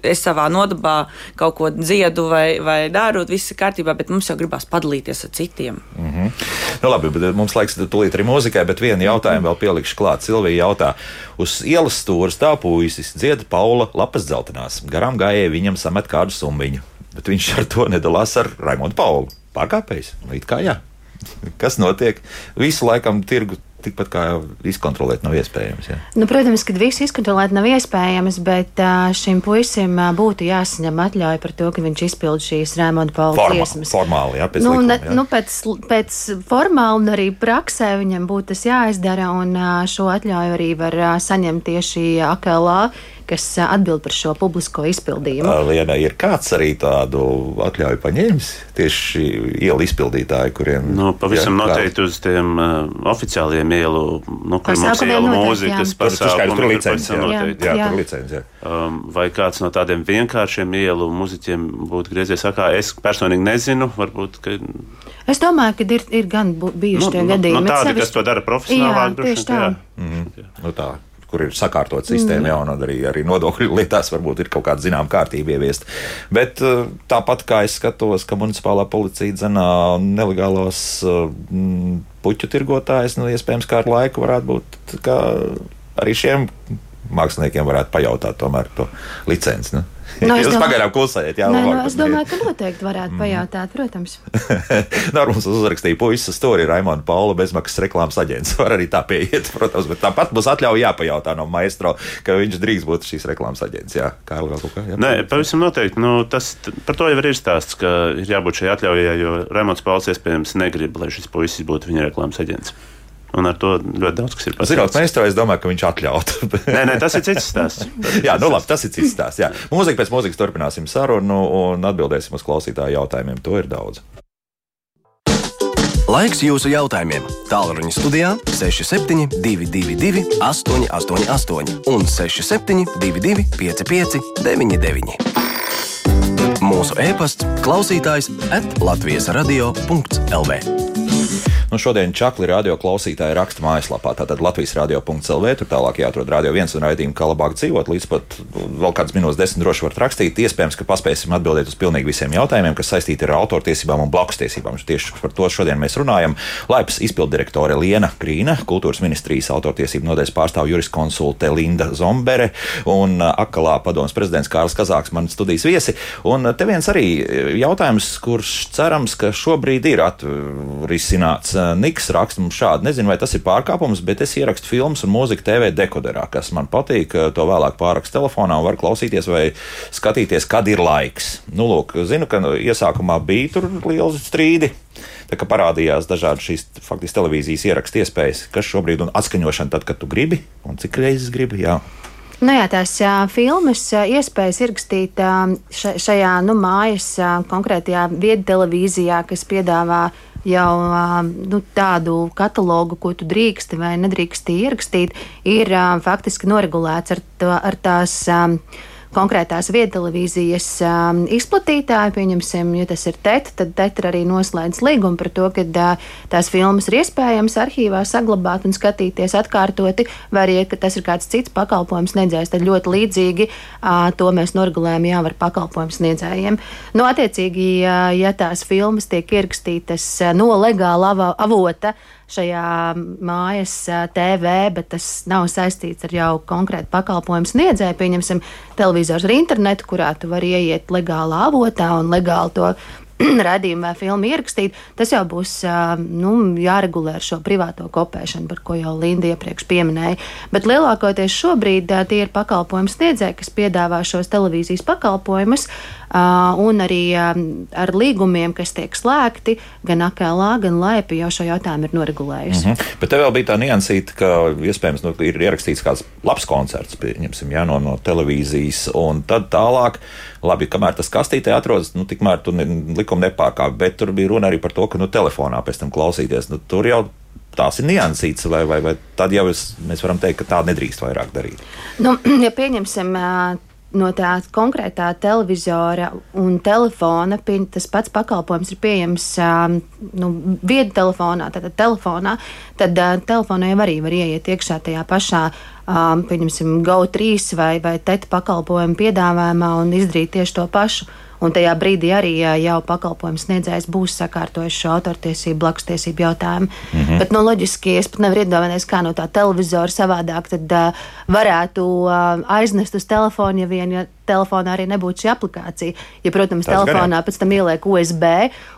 B: es savā nodabā kaut ko dziedu vai, vai daru, viss ir kārtībā, bet mums jau gribās padalīties ar citiem.
A: Mm -hmm. nu, labi, bet mums laiks tūlīt arī mūzikai, bet vienu jautājumu vēl pielikšu klāt. Silvija jautā, uz ielas stūra stāv puisis, dzieda Paula lapas dzeltenās. Garām gājēji viņam samet kādu summiņu bet viņš ar to nedalās ar Raimondu Paulu. Pārkāpējs? Nu, it kā jā. Kas notiek? Visu laikam tirgu tikpat kā izkontrolēt nav iespējams. Ja?
D: Nu, protams, ka visu izkontrolēt nav iespējams, bet šim puisim būtu jāsaņem atļauja par to, ka viņš izpild šīs Rēmonda Paula
A: Forma,
D: tiesmas.
A: Formāli, jā, pēc
D: nu,
A: likuma,
D: jā. Nu, pēc, pēc formāli un arī praksē viņam būtu tas jāizdara, un šo atļauju arī var saņemt tieši AKLA kas atbild par šo publisko izpildījumu.
A: Lienai ir kāds arī tādu atļauju paņēmis tieši ielu izpildītāji, kuriem
C: nu, pavisam jā, noteikti uz tiem uh, oficiāliem ielu, nu, kur mums ir ielu mūzikas
A: pasākumi. Tur licenci, jā, jā, jā, jā. jā.
C: Um, vai kāds no tādiem vienkāršiem ielu muziķiem būtu griezies sakā, es personīgi nezinu, varbūt, ka.
D: Es domāju, ka ir, ir gan bijuši nu, tie nu, gadījumi.
C: Nu, tādi, kas to dara profesionālāk,
D: jā, tieši tā. Jā.
A: Mm -hmm. nu, tā kur ir sakārtot sistēma, mm. jā, un arī, arī nodokļu lietās varbūt ir kaut kāda zināmā kārtība ieviest. Bet eh, tāpat kā es skatos, ka municipālā policija dzenā nelegālos mm, puķu tirgotājus, nu, iespējams, kā ar laiku varētu būt arī šiem māksliniekiem varētu pajautāt tomēr to licenci. Nu. No, Jūs domāju, pagaidām klusējat, jā,
D: nē, no, es domāju, ka noteikti varētu mm. pajautāt, protams.
A: Normāls uzrakstīja puisis stori Raimonda Paula bezmaksas reklāmas aģents. Var arī tā pieiet, protams, bet tāpat būs atļauja jāpajautā no maestro, ka viņš drīkst būt šīs reklāmas aģents. Jā, Kārli, vēl kaut kā? Jā,
C: Nē, pavisam noteikti. Nu, tas, par to jau ir stāsts, ka ir jābūt šai atļaujai, jo Raimonds Pauls iespējams negrib, lai šis puisis būtu viņa reklāmas aģents. Un ar to ļoti daudz kas ir
A: pasakāms. Zinot, meistars, es domāju, ka viņš atļautu.
C: nē, nē, tas ir cits stāsts.
A: jā, nu labi, tas ir cits stāsts. Jā. Mūzika pēc mūzikas turpināsim sarunu un atbildēsim uz klausītāju jautājumiem. To ir daudz.
E: Laiks jūsu jautājumiem. Tālruņa studijā 6722, 888, un 6722, 559, mūsu e-pasts, klausītājs at Latvijas radio.lv.
A: Nu, šodien Čakli radio klausītāji raksta mājaslapā, tātad Latvijas radio.clv. Tur tālāk jāatrod radio viens un raidījumu, kā labāk dzīvot. Līdz pat vēl kādas minūtes, desmit droši varat rakstīt. Iespējams, ka paspēsim atbildēt uz pilnīgi visiem jautājumiem, kas saistīti ar autortiesībām un blakustiesībām. Tieši par to šodien mēs runājam. Laipas izpildirektore Liena Krīna, kultūras ministrijas autortiesību nodeļas pārstāvja juriskonsulte Linda Zombere un akalā padomas prezidents Kārls Kazāks, man studijas viesi. Un te viens arī jautājums, kurš cerams, ka šobrīd ir atrisināts. Niks raksta mums šādi. Nezinu, vai tas ir pārkāpums, bet es ierakstu filmas un mūziku TV dekoderā, kas man patīk. To vēlāk pārakstu telefonā un var klausīties vai skatīties, kad ir laiks. Nu, lūk, zinu, ka iesākumā bija tur liels strīdi. Tā kā parādījās dažādi šīs faktiski televīzijas ierakstu iespējas, kas šobrīd ir atskaņošana, tad, kad tu gribi un cik reizes gribi. Jā.
D: Nu jā, tās filmas iespējas ierakstīt šajā nu, mājas konkrētajā viedtelevīzijā, kas piedāvā jau nu, tādu katalogu, ko tu drīksti vai nedrīksti ierakstīt, ir faktiski noregulēts ar, to, ar tās konkrētās viedtelevīzijas um, izplatītāji, pieņemsim, ja tas ir TET, tad TET arī noslēdz līgumu par to, ka uh, tās filmas ir iespējams arhīvā saglabāt un skatīties atkārtoti, vai arī, ka tas ir kāds cits pakalpojums sniedzējs, tad ļoti līdzīgi uh, to mēs noregulējam jau ar pakalpojumu sniedzējiem. Nu, attiecīgi, uh, ja tās filmas tiek ierakstītas uh, no legāla avota, šajā mājas TV, bet tas nav saistīts ar jau konkrētu pakalpojumu sniedzēju. Pieņemsim, televizors ar internetu, kurā tu vari ieiet legālā avotā un legāli to radījumu vai filmu ierakstīt, tas jau būs nu, jāregulē ar šo privāto kopēšanu, par ko jau Linda iepriekš pieminēja. Bet lielākoties šobrīd tie ir pakalpojumu sniedzēji, kas piedāvā šos televīzijas pakalpojumus. Un arī ar līgumiem, kas tiek slēgti, gan AKLA, gan LAIPI jau šo jautājumu ir noregulējusi. Mm
A: -hmm. Bet tev vēl bija tā niansīta, ka iespējams nu, ir ierakstīts kāds labs koncerts, pieņemsim, ja, no, no televīzijas, un tad tālāk, labi, kamēr tas kastītē atrodas, nu, tikmēr tu ne, likumu nepārkāp, bet tur bija runa arī par to, ka nu, telefonā pēc tam klausīties. Nu, tur jau tās ir niansītas, vai, vai, vai tad jau es, mēs varam teikt, ka tā nedrīkst vairāk darīt?
D: Nu, ja pieņemsim no tā konkrētā televizora un telefona, tas pats pakalpojums ir pieejams nu, vietu telefonā, tad telefonā, tad telefonā jau arī var ieiet iekšā tajā pašā. Um, pieņemsim, GO3 vai, vai TET pakalpojumu piedāvājumā un izdarīt tieši to pašu. Un tajā brīdī arī jau pakalpojumu sniedzējs būs sakārtojis šo autortiesību, blakustiesību jautājumu. Mm -hmm. Bet, nu, loģiski, es pat nevaru iedomāties, kā no tā televizora savādāk tad, uh, varētu uh, aiznest uz telefonu, ja vien ja telefonā arī nebūtu šī aplikācija. Ja, protams, Tas telefonā pēc tam ieliek USB,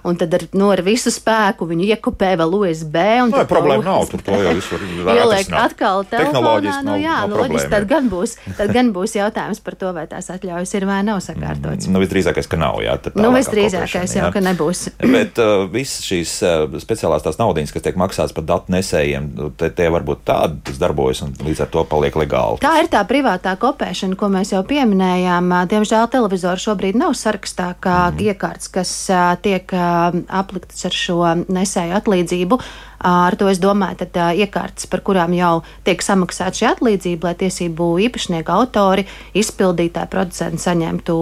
D: un tad ar, nu, ar visu spēku viņu iekopē vēl USB.
A: No, nu, problēma nav, tur to jau visur
D: ieliek atkal telefonā. Nu, jā, nu, loģiski, tad gan, būs, tad gan būs jautājums par to, vai tās atļaujas ir vai nav sakārtotas.
A: Mm, nu, visdrīzākais, ka nav. Jā,
D: nu, visdrīzākais jau, ka nebūs.
A: Bet uh, visas šīs uh, speciālās tās naudiņas, kas tiek maksātas par datu nesējiem, te, tie varbūt tādi darbojas un līdz ar to paliek legāli.
D: Tā ir tā privātā kopēšana, ko mēs jau pieminējām. Diemžēl televizors šobrīd nav sarakstā kā mm. iekārts, kas tiek apliktas ar šo nesēju atlīdzību. Ar to es domāju, tad iekārtas, par kurām jau tiek samaksāta šī atlīdzība, lai tiesību īpašnieku autori, izpildītāji, producenti saņemtu.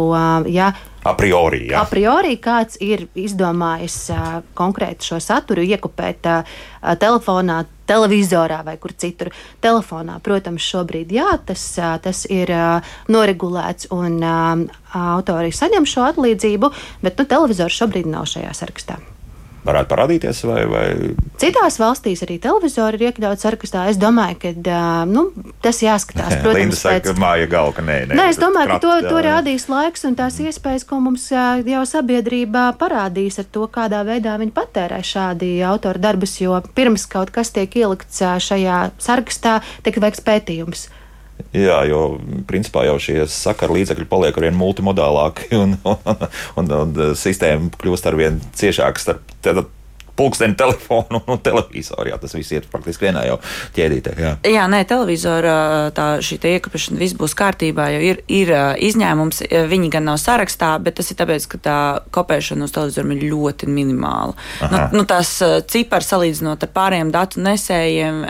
D: Ja,
A: A priori, jā.
D: A priori kāds ir izdomājis uh, konkrēti šo saturu iekopēt uh, telefonā, televizorā vai kur citur. Telefonā, protams, šobrīd jā, tas, uh, tas ir uh, noregulēts un uh, autori saņem šo atlīdzību, bet nu, televizors šobrīd nav šajā sarakstā
A: varētu parādīties? Vai, vai...
D: Citās valstīs arī televizori ir iekļauts sarakstā. Es domāju, ka nu, tas jāskatās.
A: Protams, Linda saka, pēc... māja galva, ka nē,
D: nē. nē es domāju, krapt, ka to, to rādīs laiks un tās iespējas, ko mums jau sabiedrībā parādīs ar to, kādā veidā viņi patērē šādi autora darbus, jo pirms kaut kas tiek ielikts šajā sarakstā, tiek veikts pētījums.
A: Jā, jo principā jau šie sakaru līdzekļi paliek arvien multimodālāki un, un, un, un sistēma kļūst arvien ciešāka starp pulksteni telefonu un televizoru. Jā, tas viss iet praktiski vienā jau ķēdītē. Jā,
B: jā nē, televizora tā šī iekopšana viss būs kārtībā, jo ir, ir izņēmums. Viņi gan nav sarakstā, bet tas ir tāpēc, ka tā kopēšana uz televizoru ir ļoti minimāla. Nu, nu, tās cipari salīdzinot ar pārējiem datu nesējiem,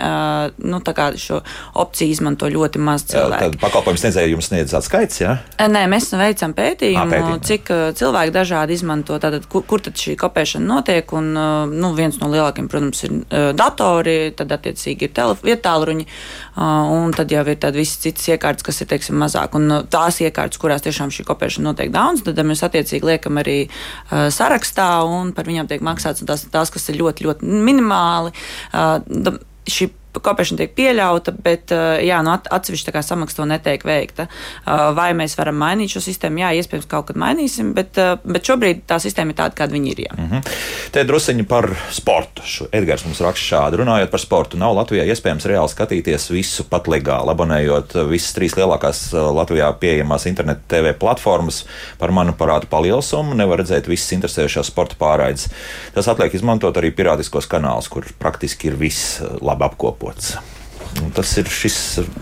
B: nu, tā kā šo opciju izmanto ļoti maz cilvēku.
A: Tad pakalpojums sniedzēja jums sniedz atskaits, jā?
B: Nē, mēs veicam pētījumu, à, pētījumu. cik cilvēki dažādi izmanto, tātad, kur, kur tad šī kopēšana notiek. Un, nu, viens no lielākajiem, protams, ir uh, datori, tad attiecīgi ir vietāluņi, uh, un tad jau ir tādas visas citas iekārtas, kas ir teiksim, mazāk. Un uh, tās iekārtas, kurās tiešām šī kopēšana notiek daudz, tad mēs attiecīgi liekam arī uh, sarakstā, un par viņām tiek maksāts tās, tās kas ir ļoti, ļoti minimāli. Uh, šī kopēšana tiek pieļauta, bet eh, jā, nu, atsevišķa samaksa to netiek veikta. Eh, vai mēs varam mainīt šo sistēmu? Jā, iespējams, kaut kad mainīsim, bet, eh, bet šobrīd tā sistēma ir tāda, kāda viņa ir. Jā. Mm
A: -hmm. Te drusciņi par sportu. Edgars mums raksta šādi. Runājot par sportu, nav Latvijā iespējams reāli skatīties visu pat legāli, abonējot visas trīs lielākās Latvijā pieejamās internetu TV platformas par manu parādu palielu summu. Nevar redzēt visas interesējošās sporta pārraides. Tas atliek izmantot arī pirātiskos kanālus, kur praktiski ir viss labi apkopot apkopots. Un tas ir šis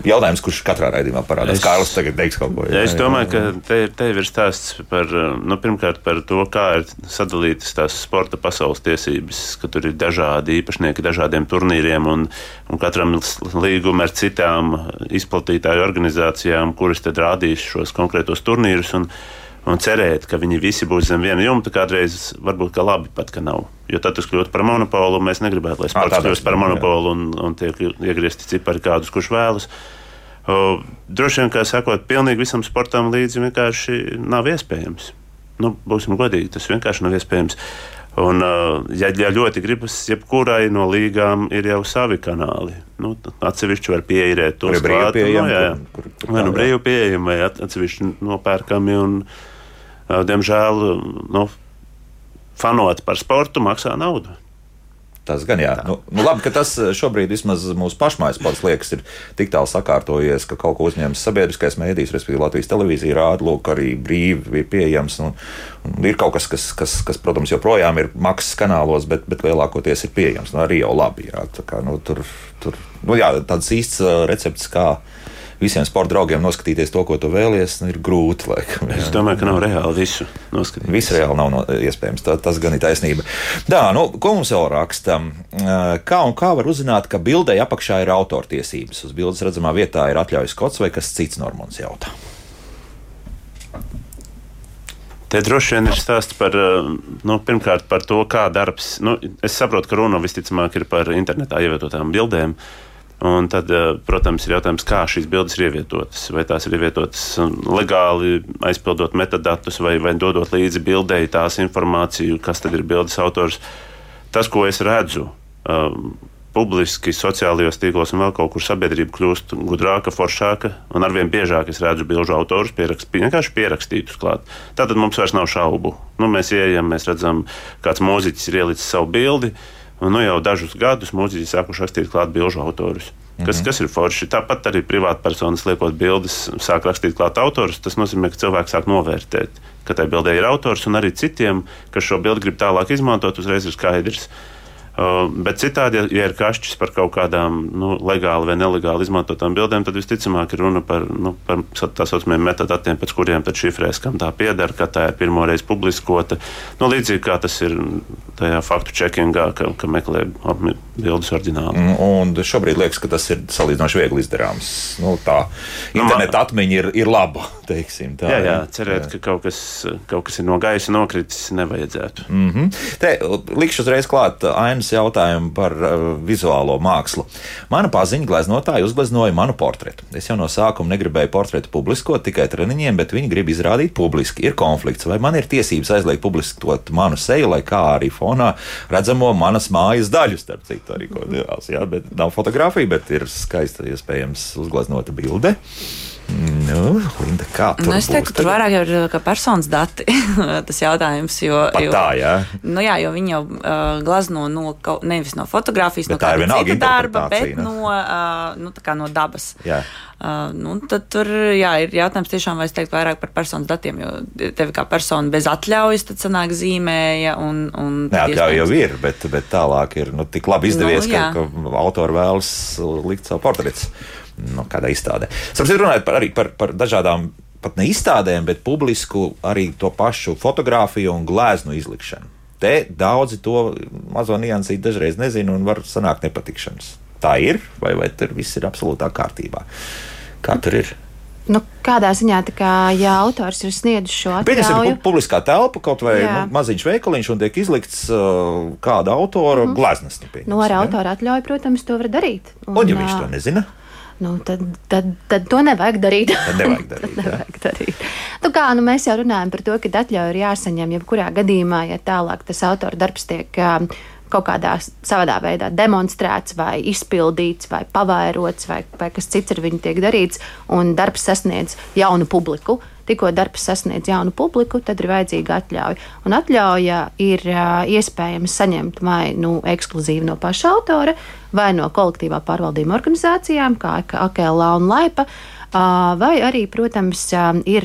A: jautājums, kurš katrā raidījumā parādās. Kārlis tagad teiks kaut ko.
C: Jā, es domāju, ka te, te ir stāsts par, nu, pirmkārt par to, kā ir sadalītas tās sporta pasaules tiesības, ka tur ir dažādi īpašnieki dažādiem turnīriem un, un katram līguma ar citām izplatītāju organizācijām, kuras tad rādīs šos konkrētos turnīrus. Un, un cerēt, ka viņi visi būs zem viena jumta, kādreiz varbūt ka labi pat, ka nav. Jo tad tas kļūst par monopolu, un mēs negribētu, lai sports kļūst par monopolu un, un tiek iegriezti cipari kādus, kurš vēlas. O, droši vien, kā sakot, pilnīgi visam sportam līdzi vienkārši nav iespējams. Nu, būsim godīgi, tas vienkārši nav iespējams. Un, ja, ja ļoti gribas, jebkurai no līgām ir jau savi kanāli. Nu, atsevišķi var pieeirēt tos
A: klāt.
C: No, nu, jā, jā. Kur, kur, vai nu brīvi pieejami, vai atsevišķi nopērkami. Un, uh, Diemžēl nu, fanot par sportu maksā naudu.
A: Tas gan jā. Nu, nu, labi, ka tas šobrīd vismaz mūsu pašmājas pats liekas ir tik tālu sakārtojies, ka kaut ko uzņems sabiedriskais mēdījis, respektīvi Latvijas televīzija rāda, lūk, arī brīvi ir pieejams. Un, un ir kaut kas, kas, kas, kas, protams, joprojām ir maksas kanālos, bet, bet lielākoties ir pieejams. Nu, arī jau labi. Jā, tā kā, nu, tur, tur, nu, jā, tāds īsts recepts, kā visiem sporta draugiem noskatīties to, ko tu vēlies, nu, ir grūti. Laikam,
C: es domāju, ka nav reāli visu noskatīties.
A: Visu reāli nav no, iespējams. Tā, tas gan ir taisnība. Tā, nu, ko mums vēl raksta? Kā un kā var uzzināt, ka bildei apakšā ir autortiesības? Uz bildes redzamā vietā ir atļaujas kods vai kas cits Normons jautā.
C: Te droši vien ir stāsts par, nu, pirmkārt, par to, kā darbs. Nu, es saprotu, ka runa visticamāk ir par internetā ievietotām bildēm. Uh, Un tad, eh, protams, ir jautājums, kā šīs bildes ir ievietotas. Vai tās ir ievietotas um, legāli, aizpildot metadatus, vai, vai dodot līdzi bildei tās informāciju, kas tad ir bildes autors. Tas, ko es redzu, um, publiski, sociālajos tīklos un vēl kaut kur sabiedrība kļūst gudrāka, foršāka, un arvien biežāk es redzu bilžu autorus pierakst, vienkārši pierakstītus klāt. Tātad mums vairs nav šaubu. Nu, mēs ieejam, mēs redzam, kāds mūziķis ir ielicis savu bildi nu, jau dažus gadus mūziķi sākuši rakstīt klāt bilžu autorus. Kas, mm -hmm. kas ir forši? Tāpat arī privātpersonas liekot bildes, sāk rakstīt klāt autorus. Tas nozīmē, ka cilvēks sāk novērtēt, ka tai bildē ir autors, un arī citiem, kas šo bildi grib tālāk izmantot, uzreiz ir skaidrs, Uh, bet citādi, ja, ir kašķis par kaut kādām nu, legāli vai nelegāli izmantotām bildēm, tad visticamāk ir runa par, nu, par tā saucamiem metadatiem, pēc kuriem tad šifrēs, kam tā pieder, ka tā ir pirmo reizi publiskota. Nu, līdzīgi kā tas ir tajā faktu čekingā, ka, ka meklē bildes oriģināli.
A: Mm, un šobrīd liekas, ka tas ir salīdzinoši viegli izdarāms. Nu, tā nu, interneta man... atmiņa ir, ir laba. Teiksim, tā,
C: jā, jā, cerēt, jā. ka kaut kas, kaut kas ir no gaisa nokritis, nevajadzētu.
A: Mm -hmm. Te likšu uzreiz klāt ainas pirms jautājumu par uh, vizuālo mākslu. Mana paziņa gleznotāja uzgleznoja manu portretu. Es jau no sākuma negribēju portretu publiskot tikai treniņiem, bet viņi grib izrādīt publiski. Ir konflikts, vai man ir tiesības aizliegt publiskot manu seju, lai kā arī fonā redzamo manas mājas daļu, starp citu, arī ko devās. Jā, bet nav fotografija, bet ir skaista, iespējams, uzgleznota bilde. Nu, Linda, kā
B: nu, es teiktu, ka tur vairāk ir kā personas dati tas jautājums. Jo,
A: Pat
B: jo,
A: tā, jā.
B: Nu, jā, jo viņi jau uh, glazno no, nevis no fotografijas, bet no kāda cita darba, bet ne? no, uh, nu, no dabas. Jā. Uh, nu, tad tur jā, ir jautājums tiešām, vai es teiktu vairāk par personas datiem, jo tevi kā persona bez atļaujas tad sanāk zīmēja. Un, un
A: Neatļauja jau ir, bet, bet tālāk ir nu, tik labi izdevies, nu, jā. ka, ka autori vēlas likt savu portretu nu, kādā izstādē. Sapratu, runājot par, arī par, par dažādām pat ne izstādēm, bet publisku arī to pašu fotografiju un gleznu izlikšanu. Te daudzi to mazo niansīti dažreiz nezina un var sanākt nepatikšanas. Tā ir, vai, vai tur viss ir absolūtā kārtībā? Kā tur ir?
D: Nu, kādā ziņā, kā, ja autors ir sniedzis šo atļauju?
A: Pieņemsim, publiskā telpa kaut vai jā. nu, maziņš veikaliņš un tiek izlikts uh, kāda autora mm -hmm. gleznas. Nu,
D: nu, ar autora atļauju, protams, to var darīt.
A: Un, un ja viņš to nezina?
D: Nu, tad, tad, tad to nevajag darīt.
A: Tad nevajag darīt. tad
D: nevajag darīt. Nu, kā, nu, mēs jau runājam par to, ka atļauja ir jāsaņem jebkurā gadījumā, ja tālāk tas autora darbs tiek kaut kādā savādā veidā demonstrēts, vai izpildīts, vai pavairots, vai, vai kas cits ar viņu tiek darīts, un darbs sasniedz jaunu publiku. Tikko darbs sasniedz jaunu publiku, tad ir vajadzīga atļauja. Un atļauja ir iespējams saņemt vai nu, ekskluzīvi no paša autora, vai no kolektīvā pārvaldījuma organizācijām, kā AKLA un Laipa. Vai arī, protams, ir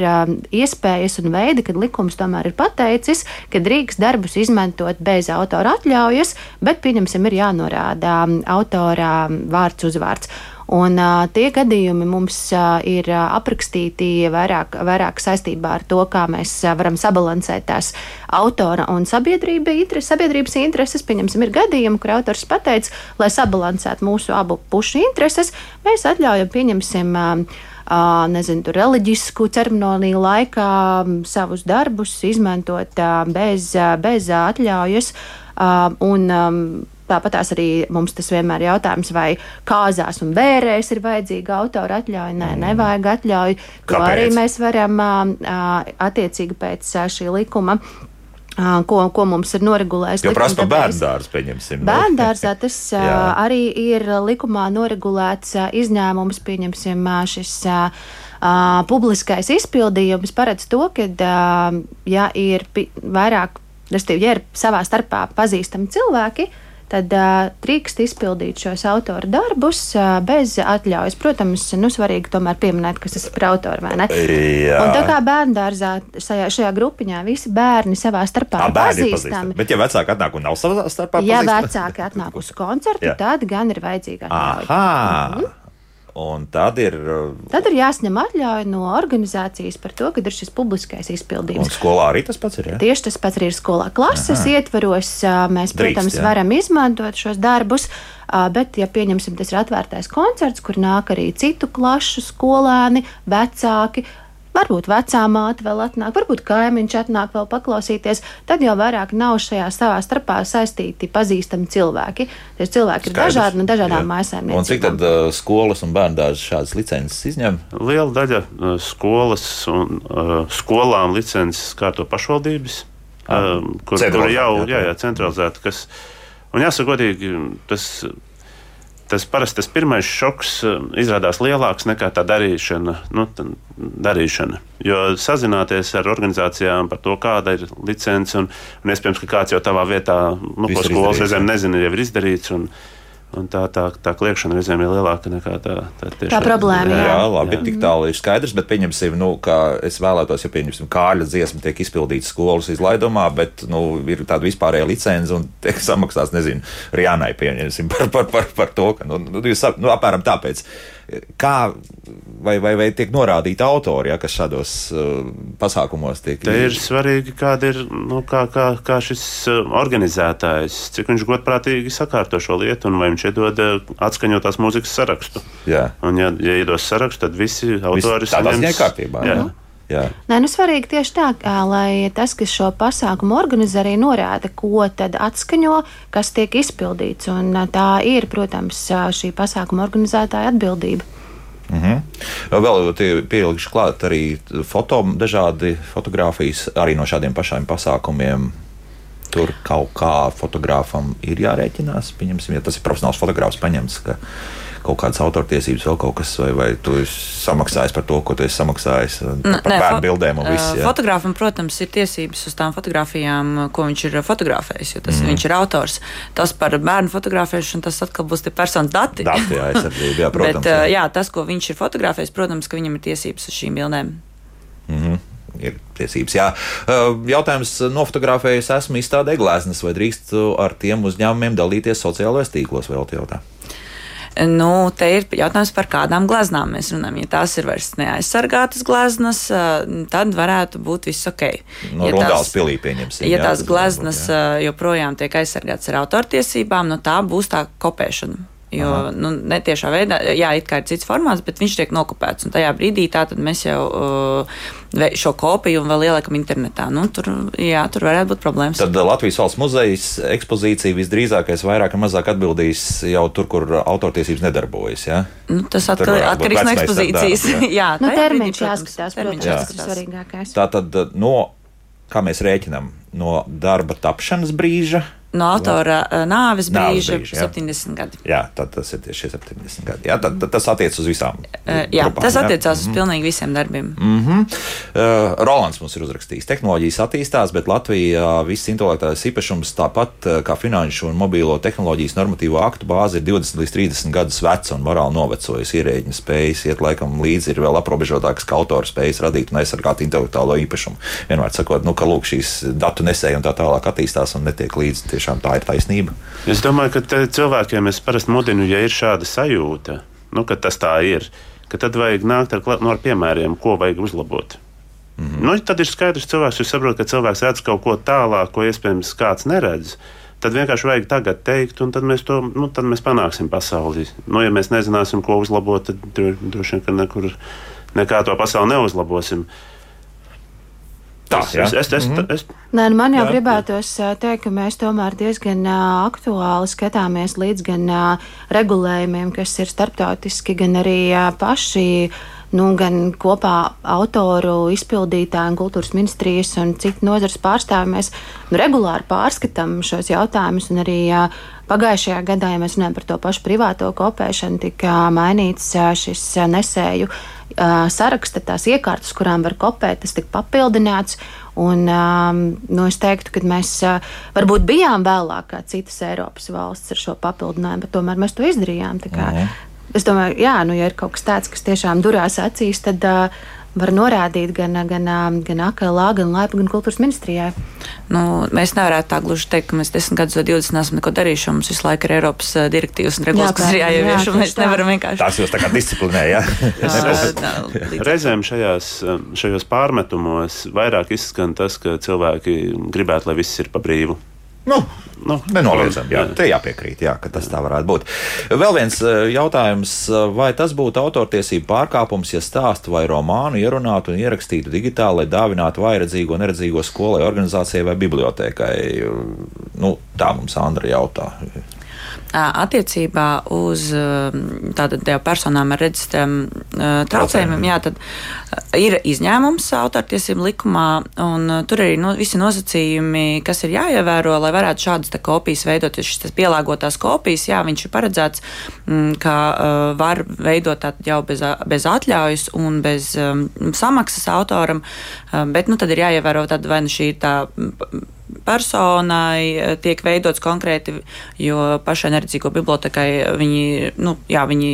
D: iespējas un veidi, kad likums tomēr ir pateicis, ka drīkst darbus izmantot bez autora atļaujas, bet, pieņemsim, ir jānorāda autora vārds uzvārds. Un, uh, tie gadījumi mums uh, ir aprakstīti vairāk, vairāk saistībā ar to, kā mēs uh, varam sabalansēt tās autora un sabiedrība interes, sabiedrības intereses. Pieņemsim, ir gadījumi, kur autors pateica, lai sabalansētu mūsu abu pušu intereses, mēs atļaujam, pieņemsim, uh, nezinu, tur reliģisku ceremoniju laikā savus darbus izmantot bez, bez atļaujas. Un, Tāpat arī mums tas vienmēr ir jautājums, vai kāzās un bērēs ir vajadzīga autora atļauja. Nē, mm. nevajag atļauju. To Kāpēc? arī mēs varam attiecīgi pēc šī likuma ko, ko mums ir noregulējis.
A: Jo prasa par bērndārzu, pieņemsim.
D: Bērndārzā tas arī ir likumā noregulēts izņēmums, pieņemsim šis. Uh, publiskais izpildījums paredz to, ka, uh, ja ir vairāk, respektīvi, ja ir savā starpā pazīstami cilvēki, tad uh, drīkst izpildīt šos autora darbus uh, bez atļaujas. Protams, nu, svarīgi tomēr pieminēt, kas tas ir par autoru vai ne.
A: Jā.
D: Un tā kā bērnu dārzā šajā, šajā grupiņā visi bērni savā starpā ir
A: bērni
D: pazīstami.
A: pazīstami. Bet, ja vecāki atnāk un nav savā starpā,
D: Ja
A: pazīstami?
D: vecāki atnāk uz koncertu,
A: Jā.
D: tad gan ir vajadzīga atļauja.
A: Aha! Un tad ir. uh,
D: Tad ir jāsņem atļauja no organizācijas par to, ka ir šis publiskais
A: Un
D: izpildījums.
A: skolā arī tas pats ir. Ja?
D: Tieši tas pats arī ir skolā. Klases Aha. ietvaros ā, mēs,
A: Drīkst,
D: protams,
A: jā.
D: varam izmantot šos darbus, ā, bet, ja pieņemsim, tas ir atvērtais koncerts, kur nāk arī citu klašu skolēni, vecāki. Varbūt vecā māte vēl atnāk, varbūt kaimiņš atnāk vēl paklausīties. Tad jau vairāk nav šajā savā starpā saistīti pazīstami cilvēki. Tie cilvēki ir
A: Skaidrs.
D: dažādi no dažādām mājasēmniecībām.
A: Un cik tad uh, skolas un bērndārzi šādas licences izņem?
C: Liela daļa uh, skolas un uh, skolām licences kārto pašvaldības, uh, kur, kur jau
A: jā,
C: jā, centralizēti. Kas, un jāsaka, godīgi, tas, tas parasti tas pirmais šoks uh, izrādās lielāks nekā tā darīšana. Nu, tā darīšana. Jo sazināties ar organizācijām par to, kāda ir licence, un, un iespējams, ka kāds jau tavā vietā, nu,
A: Viss
C: ko skolas reizēm nezina, jau ir izdarīts. Un, Un tā, tā, tā kliēšana reizēm ir lielāka nekā tā. Tā, tiešā-
D: problēma,
A: Jā,
D: Jā.
A: labi, jā. tik tālu ir skaidrs, bet pieņemsim, nu, ka es vēlētos, ja pieņemsim, kāļa dziesma tiek izpildīta skolas izlaidumā, bet nu, ir tāda vispārēja licence un tiek samaksāts, nezinu, Rijānai pieņemsim par, par, par, par to, ka, nu, nu, jūs, nu, apmēram tāpēc. Kā vai, vai, vai tiek norādīti autori, ja, kas šādos uh, pasākumos tiek
C: Te ir svarīgi, kāda ir nu, kā, kā, kā šis uh, organizētājs, cik viņš godprātīgi sakārto šo lietu, un vai viņš iedod uh, atskaņotās mūzikas sarakstu.
A: Jā.
C: Un, ja, ja iedos sarakstu, tad visi autori
A: tādā
C: saņems-
A: ziņā kārtībā,
C: Jā.
A: jā. Jā.
D: Nē, nu svarīgi tieši tā, lai tas, kas šo pasākumu organizē, arī norāda, ko tad atskaņo, kas tiek izpildīts. Un tā ir, protams, šī pasākuma organizētāja atbildība.
A: Mhm. Vēl pielikšu klāt arī foto, dažādi fotografijas arī no šādiem pašiem pasākumiem. Tur kaut kā fotogrāfam ir jārēķinās. Pieņemsim, ja tas ir profesionāls fotogrāfs, paņemts ka kaut kādas autortiesības, vēl kaut kas, vai, vai tu esi samaksājis par to, ko tu esi samaksājis par bērnu bildēm un viss.
B: ā,
A: jā.
B: Fotogrāfam, protams, ir tiesības uz tām fotografijām, ko viņš ir fotografējis, jo tas mm. viņš ir autors. Tas par bērnu fotografēšanu, tas atkal būs tie personas dati.
A: Dati, jā, aizsardzība, jā, protams.
B: Bet,
A: jā.
B: jā, tas, ko viņš ir fotografējis, protams, ka viņam ir tiesības uz šīm bildēm.
A: Ir tiesības, jā. Jautājums, nofotografējis esmu izstādē gleznas, vai drīkst ar tiem uzņēmumiem dalīties sociālajos tīklos, vēl jautā.
B: Nu, te ir jautājums par kādām gleznām mēs runājam. Ja tās ir vairs neaizsargātas gleznas, tad varētu būt viss ok.
A: No
B: ja tās-
A: pilī.
B: Ja
A: jā,
B: tās gleznas
A: jā.
B: joprojām tiek aizsargātas ar autortiesībām, nu tā būs tā kopēšana. Jo nu, netiešā veidā, jā, it kā ir cits formāts, bet viņš tiek nokopēts. Un tajā brīdī tātad mēs jau uh, šo kopiju vēl ieliekam internetā. Nu, tur, jā, tur varētu būt problēmas.
A: Tad uh, Latvijas valsts muzejas ekspozīcija visdrīzākais vairāk vai mazāk atbildīs jau tur, kur autortiesības nedarbojas. Ja?
B: nu, tas atkal ir atkarīgs no ekspozīcijas.
A: darbs,
B: jā,
D: Nu,
B: tajā
D: termiņš
B: brīdī,
D: jāskatās, protams, tas ir svarīgākais.
A: Tā tad uh, no, kā mēs rēķinām, no darba tapšanas brīža.
B: No autora uh, nāves
A: Nāves
B: brīža
A: brīža, jā.
B: 70 gadi.
A: Jā, tad tas ir tieši šie 70 gadi. Jā, tad, tad tas attiecas uz visām.
B: Uh, jā,
A: grupām,
B: tas
A: jā?
B: attiecās uz pilnīgi visiem darbiem.
A: Mm -hmm. uh, Rolands mums ir uzrakstījis, ka tehnoloģijas attīstās, bet Latvijā viss intelektuālais īpašums, tāpat kā finanšu un mobīlo tehnoloģijas normatīvo aktu bāze, ir 20 līdz 30 gadus veca un morāli novecojusi. Ierēģiņa spējas iet laikam līdzi ir vēl aprobežotākas, ka autora spējas radīt un aizsargāt intelektuālo īpašumu. Vienmēr sakot, nu, ka lūk, šīs datu nesēja un tā tālāk attīstās un netiek līdzi. Tiešām tā ir taisnība.
C: Es domāju, ka cilvēkiem es parasti mudinu, ja ir šāda sajūta, nu, ka tas tā ir, ka tad vajag nākt ar, nu, ar piemēriem, ko vajag uzlabot. Mm -hmm. nu, tad ir skaidrs, cilvēks jau saprot, ka cilvēks redz kaut ko tālāk, ko iespējams kāds neredz. Tad vienkārši vajag tagad teikt, un tad mēs to nu, tad mēs panāksim pasauli. Nu, ja mēs nezināsim, ko uzlabot, tad dro- droši vien, nekur nekā to pasauli neuzlabosim.
A: Tā,
C: es, es, es, es,
A: Mhm.
C: es,
D: Nē, nu man jau
A: Jā.
D: gribētos teikt, ka mēs tomēr diezgan aktuāli skatāmies līdz gan regulējumiem, kas ir starptautiski, gan arī paši. Nu, gan kopā autoru izpildītāji, un kultūras ministrijas un citu nozares pārstāvji mēs nu, regulāri pārskatām šos jautājumus arī jā, Pagājušajā gadā, ja mēs runājam par to pašu privāto kopēšanu, tika mainīts šis nesēju saraksta, tās iekārtas, kurām var kopēt, tas tika papildināts. Un, nu, es teiktu, ka mēs varbūt bijām vēlāk kā citas Eiropas valsts ar šo papildinājumu, bet tomēr mēs to izdarījām. Es domāju, jā, nu, ja ir kaut kas tāds, kas tiešām durās acīs, tad uh, var norādīt gan, gan, gan AKLā, gan Laipa, gan kultūras ministrijai.
B: Nu, mēs nevarētu tā gluži teikt, ka mēs 10 gadus vai 20 neesam neko darījuši. Mums visu laiku ir Eiropas direktīvas un regulas, kas ir jāievieš, un mēs nevaram vienkārši.
A: Tās jūs tā kā disciplinē, jā?
C: Reizēm šajās, šajos pārmetumos vairāk izskan tas, ka cilvēki gribētu, lai viss ir pa brīvu.
A: Nu, nu, Nenoliedzami, jā, te jāpiekrīt, jā, ka tas tā varētu būt. Vēl viens eh, jautājums, eh, vai tas būtu autortiesību pārkāpums, ja stāstu vai romānu ierunātu un ierakstītu digitāli, lai dāvinātu vairedzīgo un neredzīgo skolai, organizācijai vai bibliotekai? Nu, tā mums Andra jautā.
B: Attiecībā uz tātad, personām ar redzes traucējumiem, jā, tad ir izņēmums autortiesību likumā, un tur arī nu, visi nosacījumi, kas ir jāievēro, lai varētu šādas kopijas veidot. Jo šis pielāgotās kopijas, jā, viņš ir paredzēts, ka var veidot jau bez, bez atļaujas un bez um, samaksas autoram, bet nu, tad ir jāievēro tad vai nu šī tā personai eh, tiek veidots konkrēti, jo pašai neredzīgo bibliotekai viņi, nu, jā, viņi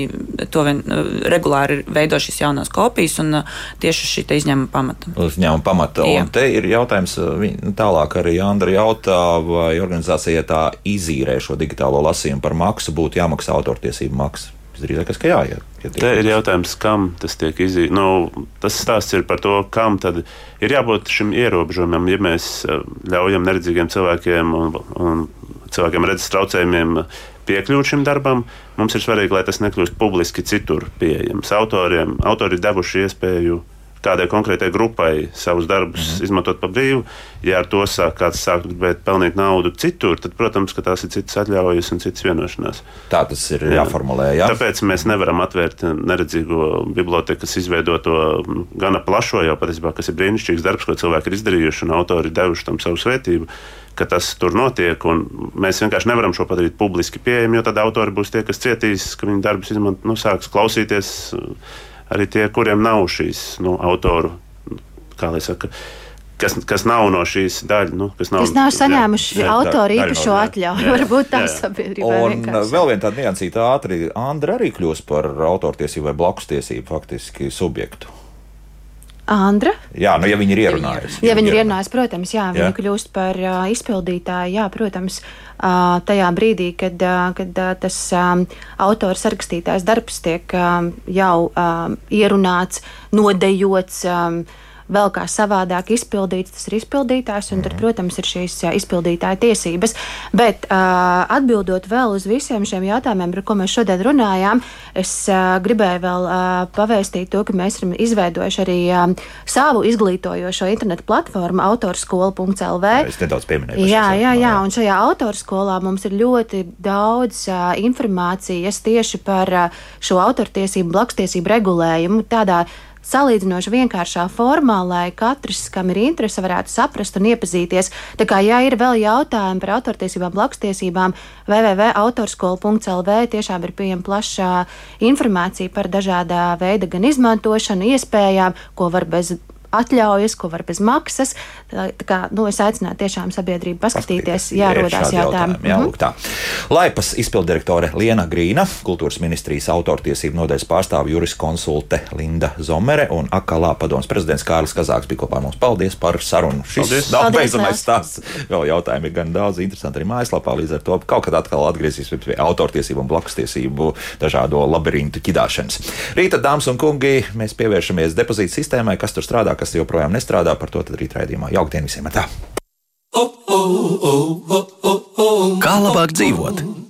B: to vien, eh, regulāri veido šīs jaunās kopijas un eh, tieši šī izņēmuma pamata.
A: Uzņēmuma pamata. Jā. Un te ir jautājums, nu, tālāk arī Andra jautā, vai organizācija tā izīrē šo digitālo lasījumu par maksu būtu jāmaksā autortiesību maksa. Visdrīzākais, ka jāiet. Ja
C: Te ir jautājums, kam tas tiek izdarīts. Nu, tas stāsts ir par to, kam tad ir jābūt šim ierobežojumam, ja mēs eh, ļaujam neredzīgiem cilvēkiem un, un cilvēkiem redzes traucējumiem piekļūt šim darbam. Mums ir svarīgi, lai tas nekļūst publiski citur pieejams. Autoriem, autori ir devuši iespēju kādai konkrētai grupai savus darbus mm -hmm. izmantot pa brīvu. Ja ar to sāk kāds sāk gribēt pelnīt naudu citur, tad, protams, tās ir citas atļaujas un citas vienošanās.
A: Tā tas ir jā. jāformulē. Jā.
C: Tāpēc mēs nevaram atvērt neredzīgo bibliotekas izveidoto gana plašo, jau patiesībā, kas ir brīnišķīgs darbs, ko cilvēki ir izdarījuši un autori devuši tam savu svētību ka tas tur notiek. Mēs vienkārši nevaram šo padarīt publiski pieejamu, jo tad autori būs tie, kas cietīs, ka viņu darbus izmanto, nu, sāks klausīties arī tie, kuriem nav šīs nu, autoru, kā lai saka, kas, kas nav no šīs daļas, nu, kas nav,
D: kas nav saņēmuši jā, autori īpašo no, atļauju. Varbūt tā sabiedrība.
A: Un vienkārši. vēl viena tāda niansīta ātri, Andra arī kļūst par autortiesību vai blakus tiesību faktiski subjektu.
D: Andra.
A: Jā, nu, ja viņi ir ierunājusi.
D: Ja viņi ir ierunājusi, protams, jā, jā. viņi kļūst par uh, izpildītāju, jā, protams, uh, tajā brīdī, kad, uh, kad uh, tas um, autors rakstītājs darbs tiek um, jau um, ierunāts, nodejots. Um, vēl kā savādāk izpildīts, tas ir izpildītājs, un tad, mhm. protams, ir šīs izpildītāja tiesības. Bet atbildot vēl uz visiem šiem jautājumiem, par ko mēs šodien runājām, es gribēju vēl pavēstīt to, ka mēs esam izveidojuši arī savu izglītojošo internetu platformu autorskola.lv.
A: Es nedaudz pieminēju.
D: Jā, jā, jā, un šajā autorskolā mums ir ļoti daudz informācijas tieši par šo autortiesību, blakstiesību regulējumu tādā salīdzinoši vienkāršā formā, lai katrs, kam ir interese, varētu saprast un iepazīties. Tā kā, ja ir vēl jautājumi par autortiesībām, blakstiesībām, www.autorskola.lv tiešām ir pieejama plašā informācija par dažādā veida gan izmantošanu, iespējām, ko var bez atļaujas, ko var bez maksas. Tā, tā kā, nu, es aicinātu tiešām sabiedrību paskatīties, ja rodās jautājumi.
A: Jā, lūk, tā. Laipas izpildirektore Liena Grīna, kultūras ministrijas autortiesību nodaļas pārstāve juriskonsulte Linda Zomere un akalā padoms prezidents Kārlis Kazāks bija kopā ar mums. Paldies par sarunu. Šis nav beidzamais stāsts. Vēl jautājumi ir gan daudz interesanti arī mājaslapā, līdz ar to kaut kad atkal atgriezīsimies pie autortiesību un blakustiesību dažādo labirintu ķidāšanas. Rīta, dāmas un kungi, mēs pievēršamies depozītu sistēmai, kas tur strādā, kas joprojām nestrādā, par to tad rīt raidījumā. Jauktdien visiem! Tā.
E: Kā labāk dzīvot?